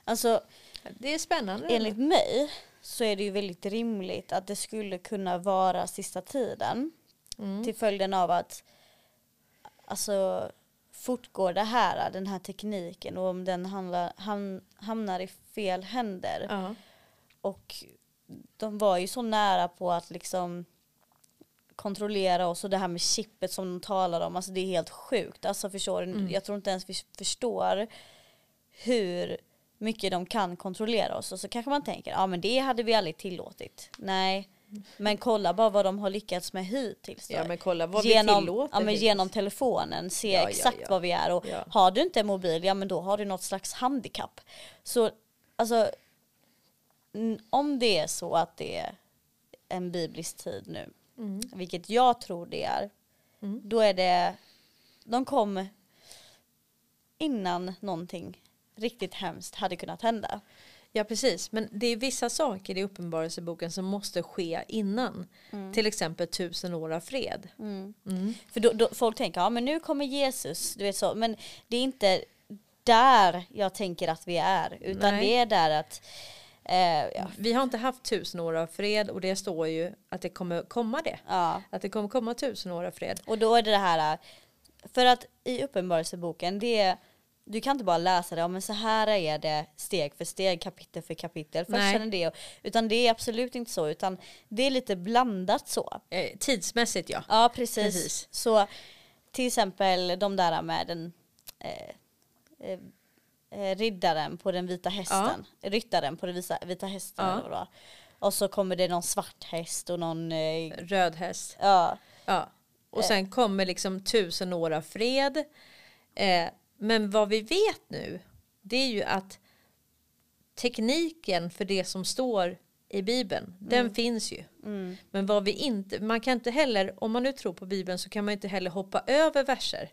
Alltså det är spännande. enligt mig så är det ju väldigt rimligt att det skulle kunna vara sista tiden. Mm. Till följden av att alltså fortgår det här, den här tekniken och om den handlar, ham, hamnar i fel händer. Ja. Och de var ju så nära på att liksom kontrollera oss och det här med chippet som de talar om, alltså det är helt sjukt. Alltså förstår du? Mm. Jag tror inte ens vi förstår hur mycket de kan kontrollera oss. Och så kanske man tänker, ja men det hade vi aldrig tillåtit. Nej, men kolla bara vad de har lyckats med hittills. ja men kolla vad vi genom, tillåter. ja, men genom telefonen, se Ja, exakt ja. vad vi är. Och har du inte en mobil, ja men då har du något slags handikapp. Så alltså, om det är så att det är en biblisk tid nu, Mm. vilket jag tror det är, då är det, de kom innan någonting riktigt hemskt hade kunnat hända. Ja precis, men det är vissa saker i Uppenbarelseboken som måste ske innan. Till exempel tusen år av fred. Mm. För då, då, folk tänker, ja men nu kommer Jesus, du vet så, men det är inte där jag tänker att vi är, utan Nej. det är där att eh, ja, Vi har inte haft tusen år av fred och det står ju att det kommer komma det. ja. Att det kommer komma tusen år av fred. Och då är det det här, för att i Uppenbarelseboken, det är, du kan inte bara läsa det, ja, men så här är det steg för steg, kapitel för kapitel, först Nej. det, utan det är absolut inte så, utan det är lite blandat så. Eh, tidsmässigt ja. Ja, precis. Precis. Så till exempel de där med den eh, eh, eh, riddaren på den vita hästen, ryttaren på den vita, vita hästen. Ja. eller vad. Och så kommer det någon svart häst och någon, eh, Röd häst. ja, Ja. Och sen kommer liksom tusen år av fred. Eh, men vad vi vet nu det är ju att tekniken för det som står i Bibeln, den finns ju. Men vad vi inte, man kan inte heller, om man nu tror på Bibeln så kan man inte heller hoppa över verser.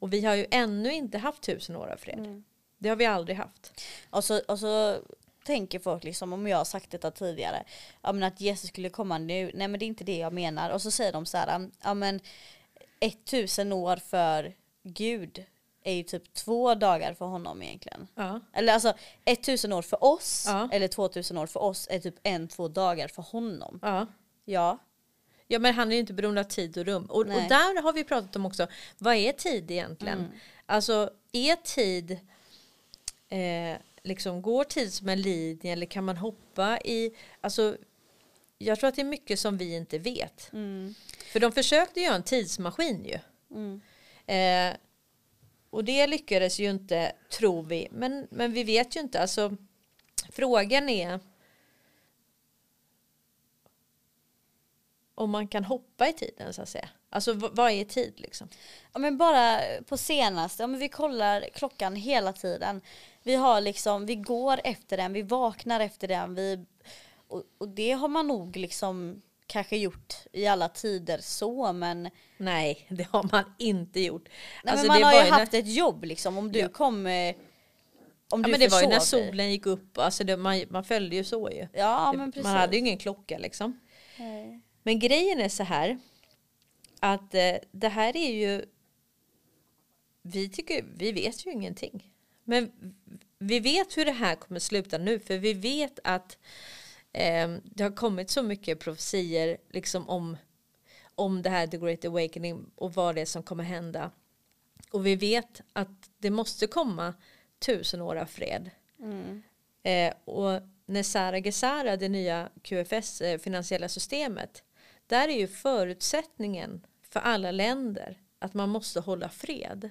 Och vi har ju ännu inte haft tusen år av fred. Det har vi aldrig haft. Och så, och så tänker folk liksom, om jag har sagt detta tidigare, ja, men att Jesus skulle komma nu, nej men det är inte det jag menar. Och så säger de så här, ja men 1000 år för Gud är ju typ två dagar för honom egentligen. Ja. Eller alltså 1000 år för oss, Ja. eller 2000 år för oss är typ en, två dagar för honom. Ja. Ja. Ja men han är ju inte beroende av tid och rum. Och, och där har vi pratat om också, vad är tid egentligen? Alltså är tid, eh, liksom går tid som en linje eller kan man hoppa i, alltså jag tror att det är mycket som vi inte vet. För de försökte göra en tidsmaskin ju. Eh, och det lyckades ju inte, tror vi. Men, men vi vet ju inte. Alltså, frågan är om man kan hoppa i tiden så att säga. Alltså vad är tid liksom? Ja men bara på senaste, ja, men vi kollar klockan hela tiden. Vi har liksom, vi går efter den, vi vaknar efter den, vi, och, och det har man nog liksom kanske gjort i alla tider så men, Nej, det har man inte gjort. nej, Alltså, men man det har ju ju när- haft ett jobb liksom om du Ja. kom eh, om Ja, du men det var ju när dig. solen gick upp. Alltså det, man, man följde ju så ju. Ja Det- men precis. man hade ju ingen klocka liksom. Nej. Men grejen är så här att eh, det här är ju vi tycker vi vet ju ingenting. Men vi vet hur det här kommer sluta nu för vi vet att eh, det har kommit så mycket profetier liksom om om det här The Great Awakening och vad det är som kommer hända. Och vi vet att det måste komma tusen år av fred. Eh, och när Sara Gesara, det nya QFS eh, finansiella systemet, där är ju förutsättningen för alla länder att man måste hålla fred.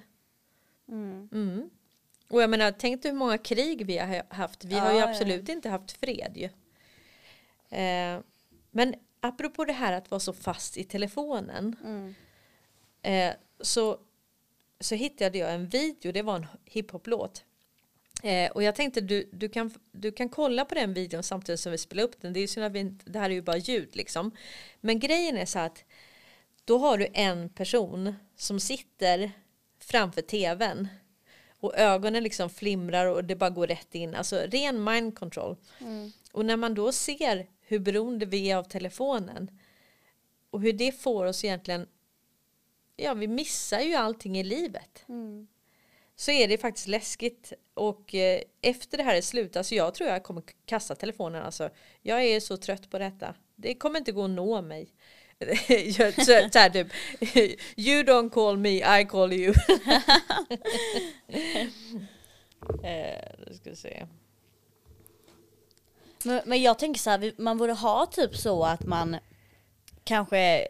Mm. Och jag menar, tänk hur många krig vi har ha- haft. Vi har Ja, ju ja. absolut inte haft fred ju. Eh, men apropå det här att vara så fast i telefonen. Eh, så, så hittade jag en video, det var en hiphop-låt. Eh, och jag tänkte du, du, kan, du kan kolla på den videon samtidigt som vi spelar upp den. Det, är ju så att vi, inte- det här är ju bara ljud liksom. Men grejen är så att då har du en person som sitter framför tvn och ögonen liksom flimrar och det bara går rätt in. Alltså ren mind control. Och när man då ser hur beroende vi är av telefonen och hur det får oss egentligen, ja vi missar ju allting i livet. Så är det faktiskt läskigt och eh, efter det här är slut, alltså jag tror jag kommer kasta telefonen alltså. Jag är så trött på detta. Det kommer inte gå att nå mig. Så, så här typ, you don't call me, I call you. eh, ska se. Men, men jag tänker så här, man borde ha typ så att man kanske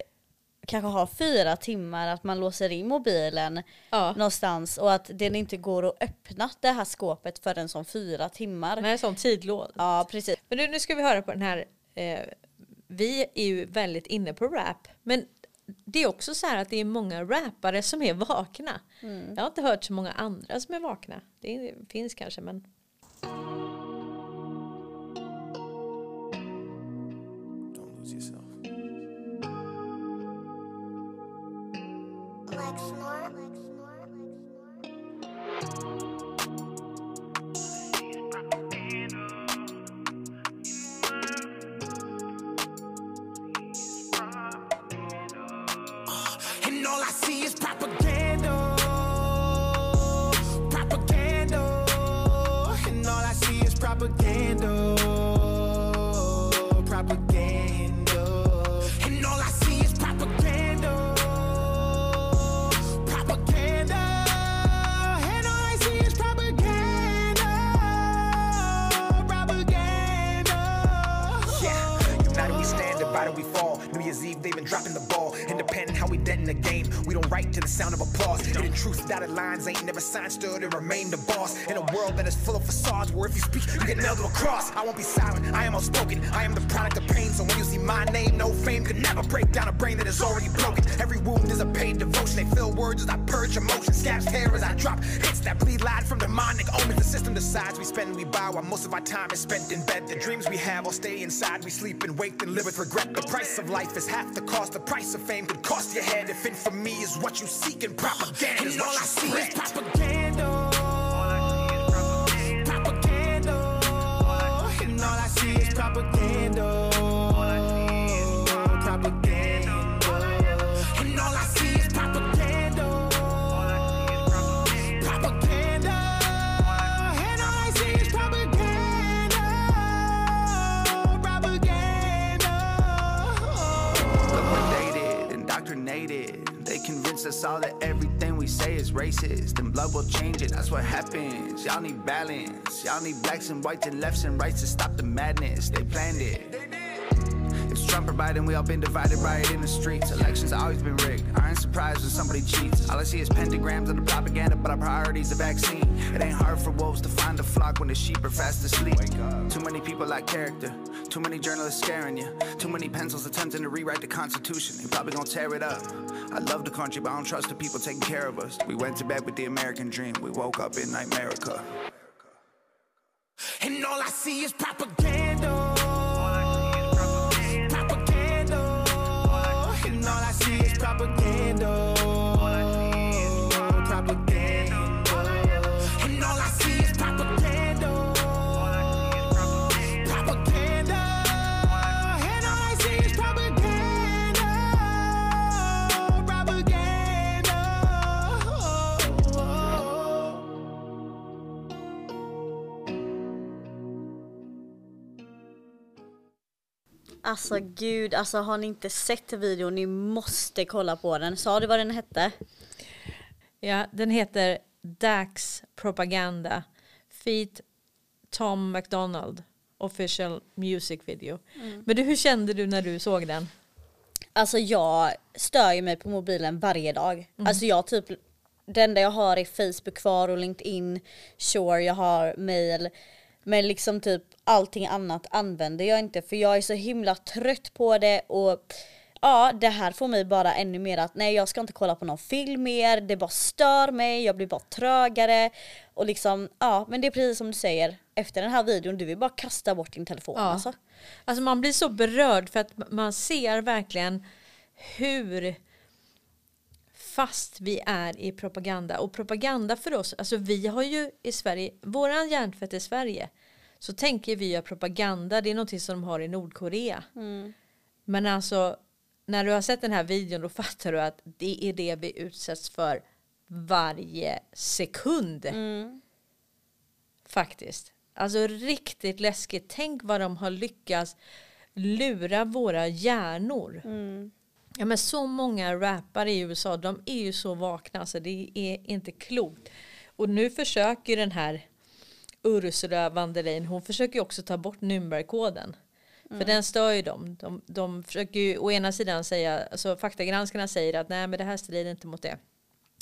kanske har fyra timmar att man låser in mobilen Ja. någonstans och att den inte går att öppna det här skåpet förrän som fyra timmar. Nej, sån tidlåd. Ja precis. Men nu, nu ska vi höra på den här. Eh, vi är ju väldigt inne på rap. Men det är också så här att det är många rappare som är vakna. Jag har inte hört så många andra som är vakna. Det finns kanske men. Don't is propaganda. Propaganda. And all I see is propaganda. Propaganda. And all I see is propaganda. Propaganda. And all I see is propaganda. Propaganda. Yeah, United we stand, divided we fall. New Year's Eve, they've been dropping the how we dead in the game. We don't write to the sound of applause. Hidden truth, dotted lines, ain't never signed, stood and remain the boss. In a world that is full of facades, where if you speak, you get nailed to a cross. I won't be silent, I am outspoken. I am the product of pain, so when you see my name, no fame could never break down a brain that is already broken. Every wound is a paid devotion. They fill words as I purge emotion. Scabs hair as I drop hits that bleed light from demonic omens. The system decides we spend we buy while most of our time is spent in bed. The dreams we have all stay inside. We sleep and wake and live with regret. The price of life is half the cost. The price of fame could cost your head. If infamy is what you seek and propaganda is And all what I you see is spread. propaganda. Propaganda. And all I see is propaganda. Propaganda. Us all that everything we say is racist. then blood will change it, that's what happens. Y'all need balance. Y'all need blacks and whites and lefts and rights to stop the madness. They planned it. It's Trump or Biden, we all been divided by it in the streets. Elections always been rigged. I ain't surprised when somebody cheats. All I see is pentagrams of the propaganda, but our priority's the vaccine. It ain't hard for wolves to find a flock when the sheep are fast asleep. Too many people lack character. Too many journalists scaring you. Too many pencils attempting to rewrite the Constitution. They probably gonna tear it up. I love the country, but I don't trust the people taking care of us. We went to bed with the American dream. We woke up in Nightmerica. And all I see is. Propaganda. Alltså gud, alltså har ni inte sett videon, ni måste kolla på den. Sa du vad den hette? Ja, den heter Dax Propaganda. Feat Tom McDonald. Official music video. Men du, hur kände du när du såg den? Alltså jag stör ju mig på mobilen varje dag. Alltså jag typ, det enda jag har är Facebook kvar och LinkedIn, sure jag har mail. Men liksom typ allting annat använder jag inte för jag är så himla trött på det och ja det här får mig bara ännu mer att nej jag ska inte kolla på någon film mer, det bara stör mig, jag blir bara trögare och liksom ja men det är precis som du säger efter den här videon du vill bara kasta bort din telefon Ja. alltså. Alltså man blir så berörd för att man ser verkligen hur fast vi är i propaganda. Och propaganda för oss, alltså vi har ju i Sverige, våran hjärntvätt i Sverige, så tänker vi att propaganda, det är någonting som de har i Nordkorea. Men alltså, när du har sett den här videon då fattar du att det är det vi utsätts för varje sekund. Faktiskt. Alltså riktigt läskigt. Tänk vad de har lyckats lura våra hjärnor. Ja men så många rappare i USA, de är ju så vakna så det är inte klokt. Och nu försöker den här Ursula von der Leyen, hon försöker ju också ta bort Nürnbergkoden. För den stör ju dem. De, de försöker ju å ena sidan säga, alltså faktagranskarna säger att nej men det här strider inte mot det.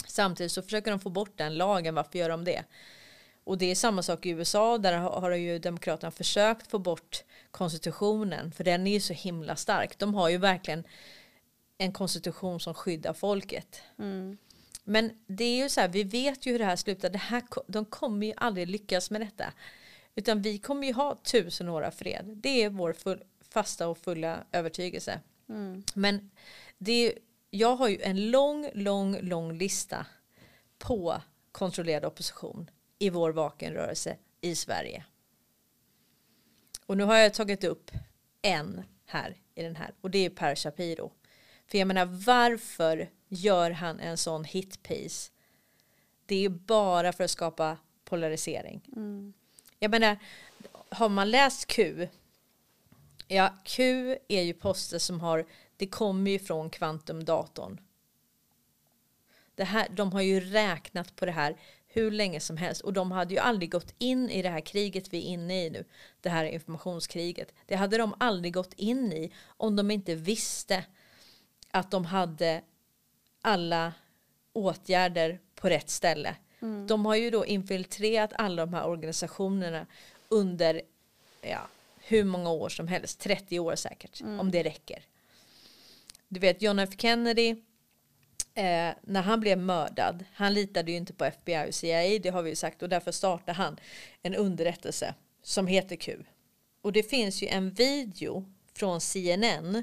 Samtidigt så försöker de få bort den lagen, varför gör de det? Och det är samma sak i USA, där har har ju Demokraterna försökt få bort konstitutionen, för den är ju så himla stark. De har ju verkligen en konstitution som skyddar folket. Men det är ju så här, vi vet ju hur det här slutar. Det här, de kommer ju aldrig lyckas med detta. Utan vi kommer ju ha tusen år av fred. Det är vår full, fasta och fulla övertygelse. Men det är, jag har ju en lång, lång, lång lista på kontrollerad opposition i vår vakenrörelse i Sverige. Och nu har jag tagit upp en här i den här och det är Per Shapiro. För jag menar varför gör han en sån hitpiece? Det är bara för att skapa polarisering. Jag menar, har man läst Q? Ja, Q är ju poster som har, det kommer ju från kvantumdatorn. Det här, de har ju räknat på det här hur länge som helst och de hade ju aldrig gått in i det här kriget vi är inne i nu, det här informationskriget. Det hade de aldrig gått in i om de inte visste att de hade alla åtgärder på rätt ställe. De har ju då infiltrerat alla de här organisationerna under ja, hur många år som helst, 30 år säkert, om det räcker. Du vet John F Kennedy, eh, när han blev mördad, han litade ju inte på FBI och CIA, det har vi ju sagt, och därför startade han en underrättelse som heter Q. Och det finns ju en video från CNN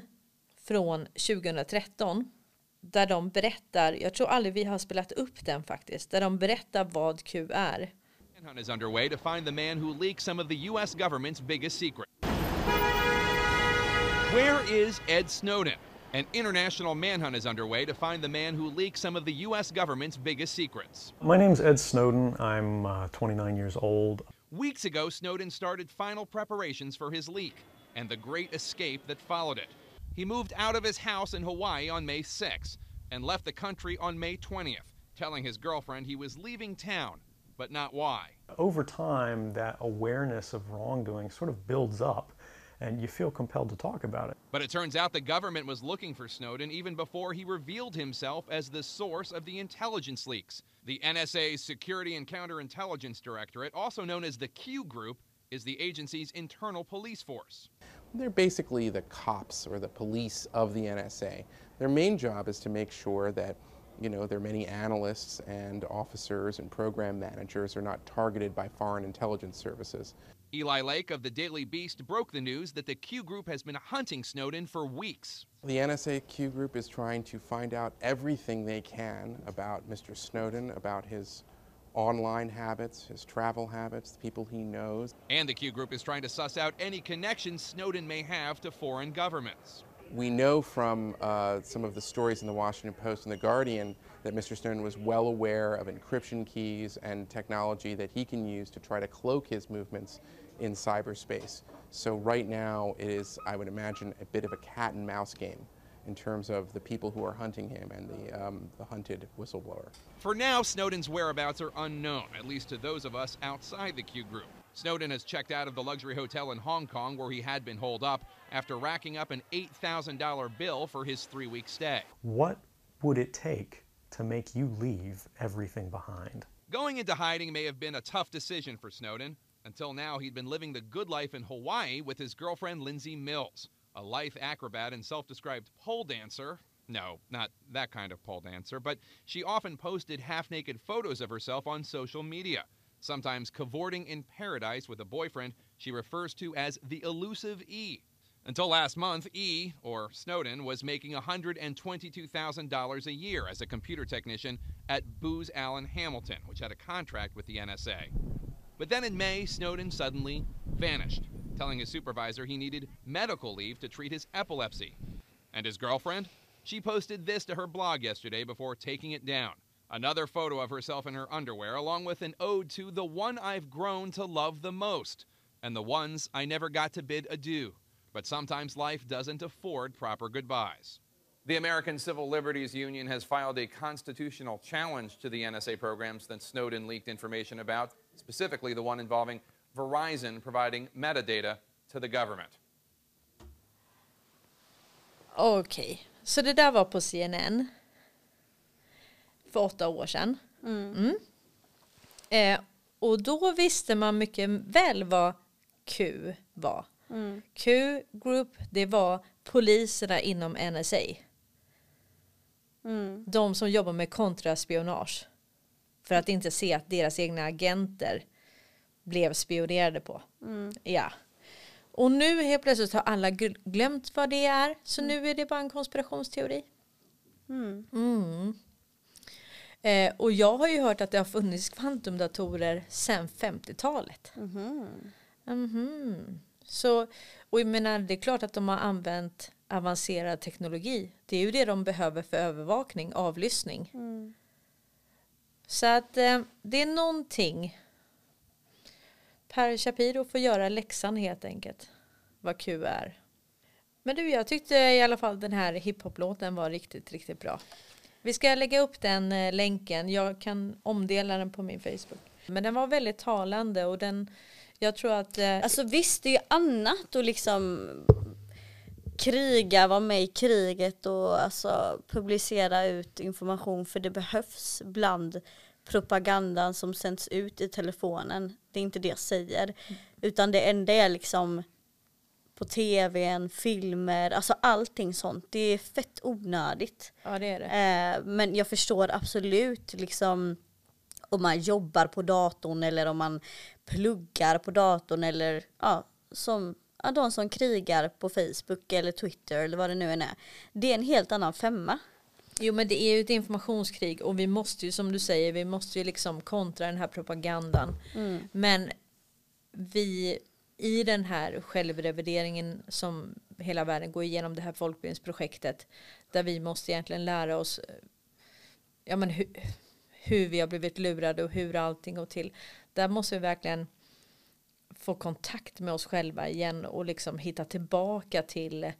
från 2013 där de berättar, jag tror aldrig vi har spelat upp den faktiskt, där de berättar vad Q är. Manhunt is underway to find the man who leaked some of the U.S. government's biggest secret. Where is Ed Snowden? An international manhunt is underway to find the man who leaked some of the U.S. government's biggest secrets. My name's Ed Snowden. I'm uh, 29 years old. Weeks ago, Snowden started final preparations for his leak and the great escape that followed it. He moved out of his house in Hawaii on May 6th and left the country on May 20th, telling his girlfriend he was leaving town, but not why. Over time, that awareness of wrongdoing sort of builds up, and you feel compelled to talk about it. But it turns out the government was looking for Snowden even before he revealed himself as the source of the intelligence leaks. The NSA's Security and Counterintelligence Directorate, also known as the Q Group, is the agency's internal police force. They're basically the cops or the police of the NSA. Their main job is to make sure that, you know, their many analysts and officers and program managers are not targeted by foreign intelligence services. Eli Lake of the Daily Beast broke the news that the Q Group has been hunting Snowden for weeks. The NSA Q group is trying to find out everything they can about Mr. Snowden, about his online habits, his travel habits, the people he knows. And the Q Group is trying to suss out any connections Snowden may have to foreign governments. We know from uh, some of the stories in the Washington Post and the Guardian that Mr. Snowden was well aware of encryption keys and technology that he can use to try to cloak his movements in cyberspace. So right now it is, I would imagine, a bit of a cat and mouse game in terms of the people who are hunting him and the, um, the hunted whistleblower. For now, Snowden's whereabouts are unknown, at least to those of us outside the Q Group. Snowden has checked out of the luxury hotel in Hong Kong where he had been holed up after racking up an $8,000 bill for his three week stay. What would it take to make you leave everything behind? Going into hiding may have been a tough decision for Snowden. Until now, he'd been living the good life in Hawaii with his girlfriend Lindsay Mills, a life acrobat and self described pole dancer. No, not that kind of pole dancer, but she often posted half naked photos of herself on social media, sometimes cavorting in paradise with a boyfriend she refers to as the elusive E. Until last month, E, or Snowden, was making $122,000 a year as a computer technician at Booz Allen Hamilton, which had a contract with the NSA. But then in May, Snowden suddenly vanished, telling his supervisor he needed medical leave to treat his epilepsy. And his girlfriend? She posted this to her blog yesterday before taking it down. Another photo of herself in her underwear, along with an ode to the one I've grown to love the most, and the ones I never got to bid adieu. But sometimes life doesn't afford proper goodbyes. The American Civil Liberties Union has filed a constitutional challenge to the NSA programs that Snowden leaked information about, specifically the one involving Verizon providing metadata to the government. Okej, så det där var på CNN. För åtta år sedan. Mm. Eh, och då visste man mycket väl vad Q var. Mm. Q Group, det var poliserna inom NSA. Mm. De som jobbar med kontraspionage. För att inte se att deras egna agenter blev spionerade på. Mm. Ja. Och nu helt plötsligt har alla gl- glömt vad det är. Så nu är det bara en konspirationsteori. Mm. Mm. Eh, och jag har ju hört att det har funnits kvantumdatorer sedan 50-talet. Mhm. Mhm. Så, och jag menar, det är klart att de har använt avancerad teknologi. Det är ju det de behöver för övervakning, avlyssning. Mm. Så att eh, det är någonting. Per Shapiro får göra läxan helt enkelt. Vad Q är. Men du, jag tyckte i alla fall den här hiphop-låten var riktigt, riktigt bra. Vi ska lägga upp den eh, länken. Jag kan omdela den på min Facebook. Men den var väldigt talande och den, jag tror att... Eh, Alltså visst, det är ju annat att liksom kriga, vara med i kriget och alltså publicera ut information för det behövs bland propagandan som sänds ut i telefonen. Det är inte det jag säger. Utan det enda är liksom på tvn, filmer, alltså allting sånt. Det är fett onödigt. ja, det är det. Eh, men jag förstår absolut liksom om man jobbar på datorn eller om man pluggar på datorn eller ja, som ja, de som krigar på Facebook eller Twitter eller vad det nu än är. Det är en helt annan femma. Jo men det är ju ett informationskrig och vi måste ju som du säger, vi måste ju liksom kontra den här propagandan. Mm. Men vi i den här självrevideringen som hela världen går igenom det här folkbildningsprojektet där vi måste egentligen lära oss ja, men hu, hur vi har blivit lurade och hur allting går till. Där måste vi verkligen få kontakt med oss själva igen och liksom hitta tillbaka till,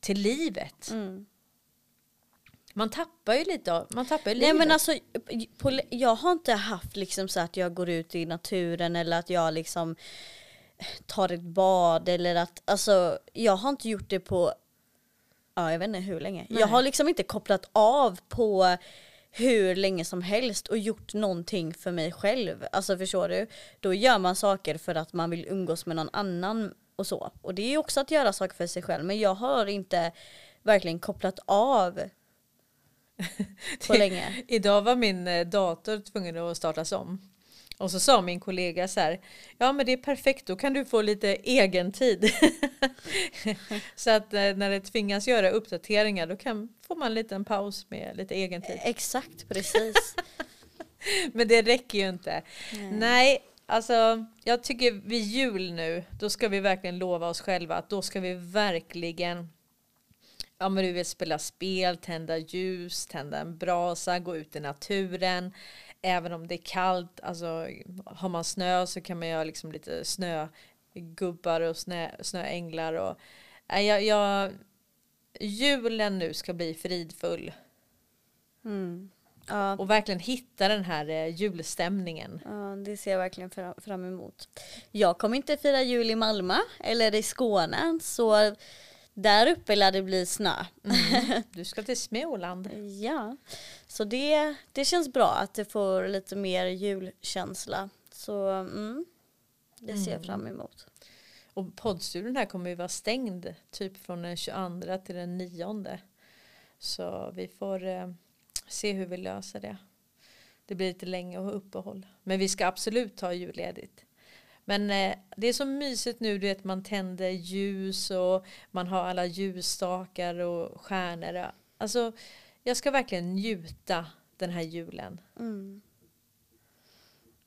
till livet. Mm. Man tappar ju lite av, man tappar ju Nej livet. men alltså, på, jag har inte haft liksom så att jag går ut i naturen eller att jag liksom tar ett bad eller att, alltså jag har inte gjort det på, ja jag vet inte hur länge. Nej. Jag har liksom inte kopplat av på hur länge som helst och gjort någonting för mig själv. Alltså förstår du? Då gör man saker för att man vill umgås med någon annan och så. Och det är ju också att göra saker för sig själv. Men jag har inte verkligen kopplat av på länge. Idag var min eh, dator tvungen att startas om. Och så sa min kollega så här, ja men det är perfekt, då kan du få lite egen tid. så att eh, när det tvingas göra uppdateringar då kan, får man en liten paus med lite egen tid. Exakt, precis. Men det räcker ju inte. Nej, alltså jag tycker vid jul nu, då ska vi verkligen lova oss själva att då ska vi verkligen Ja men du vet spela spel, tända ljus, tända en brasa, gå ut i naturen. Även om det är kallt, alltså har man snö så kan man göra liksom lite snögubbar och snö, snöänglar. Och, jag, jag, julen nu ska bli fridfull. Mm. Ja, Och verkligen hitta den här eh, julstämningen. ja, det ser jag verkligen fra- fram emot. Jag kommer inte fira jul i Malmö eller i Skåne så där uppe lär det bli snö. Du ska till Småland. Ja, så det, det känns bra att det får lite mer julkänsla. Så mm, det ser jag fram emot. Och poddstudion här kommer ju vara stängd typ från den 22 till den 9. Så vi får eh, se hur vi löser det. Det blir lite länge och uppehåll. Men vi ska absolut ta julledigt. Men eh, det är så mysigt nu, du vet man tänder ljus och man har alla ljusstakar och stjärnor. Alltså jag ska verkligen njuta den här julen. Mm.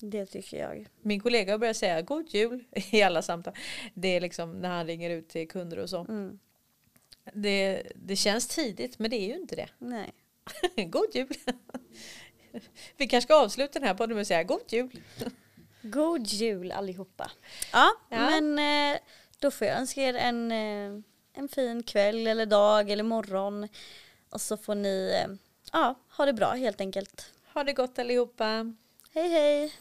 Det tycker jag. Min kollega börjar säga god jul i alla samtal. Det är liksom när han ringer ut till kunder och så. Mm. Det, det känns tidigt men det är ju inte det. Nej. god jul! Vi kanske ska avsluta den här podden med att säga god jul. God jul allihopa. Ja, Ja. men eh, då får jag önska er en, eh, en fin kväll eller dag eller morgon. och så får ni eh, ja, ha det bra helt enkelt. Ha det gott allihopa. Hej hej!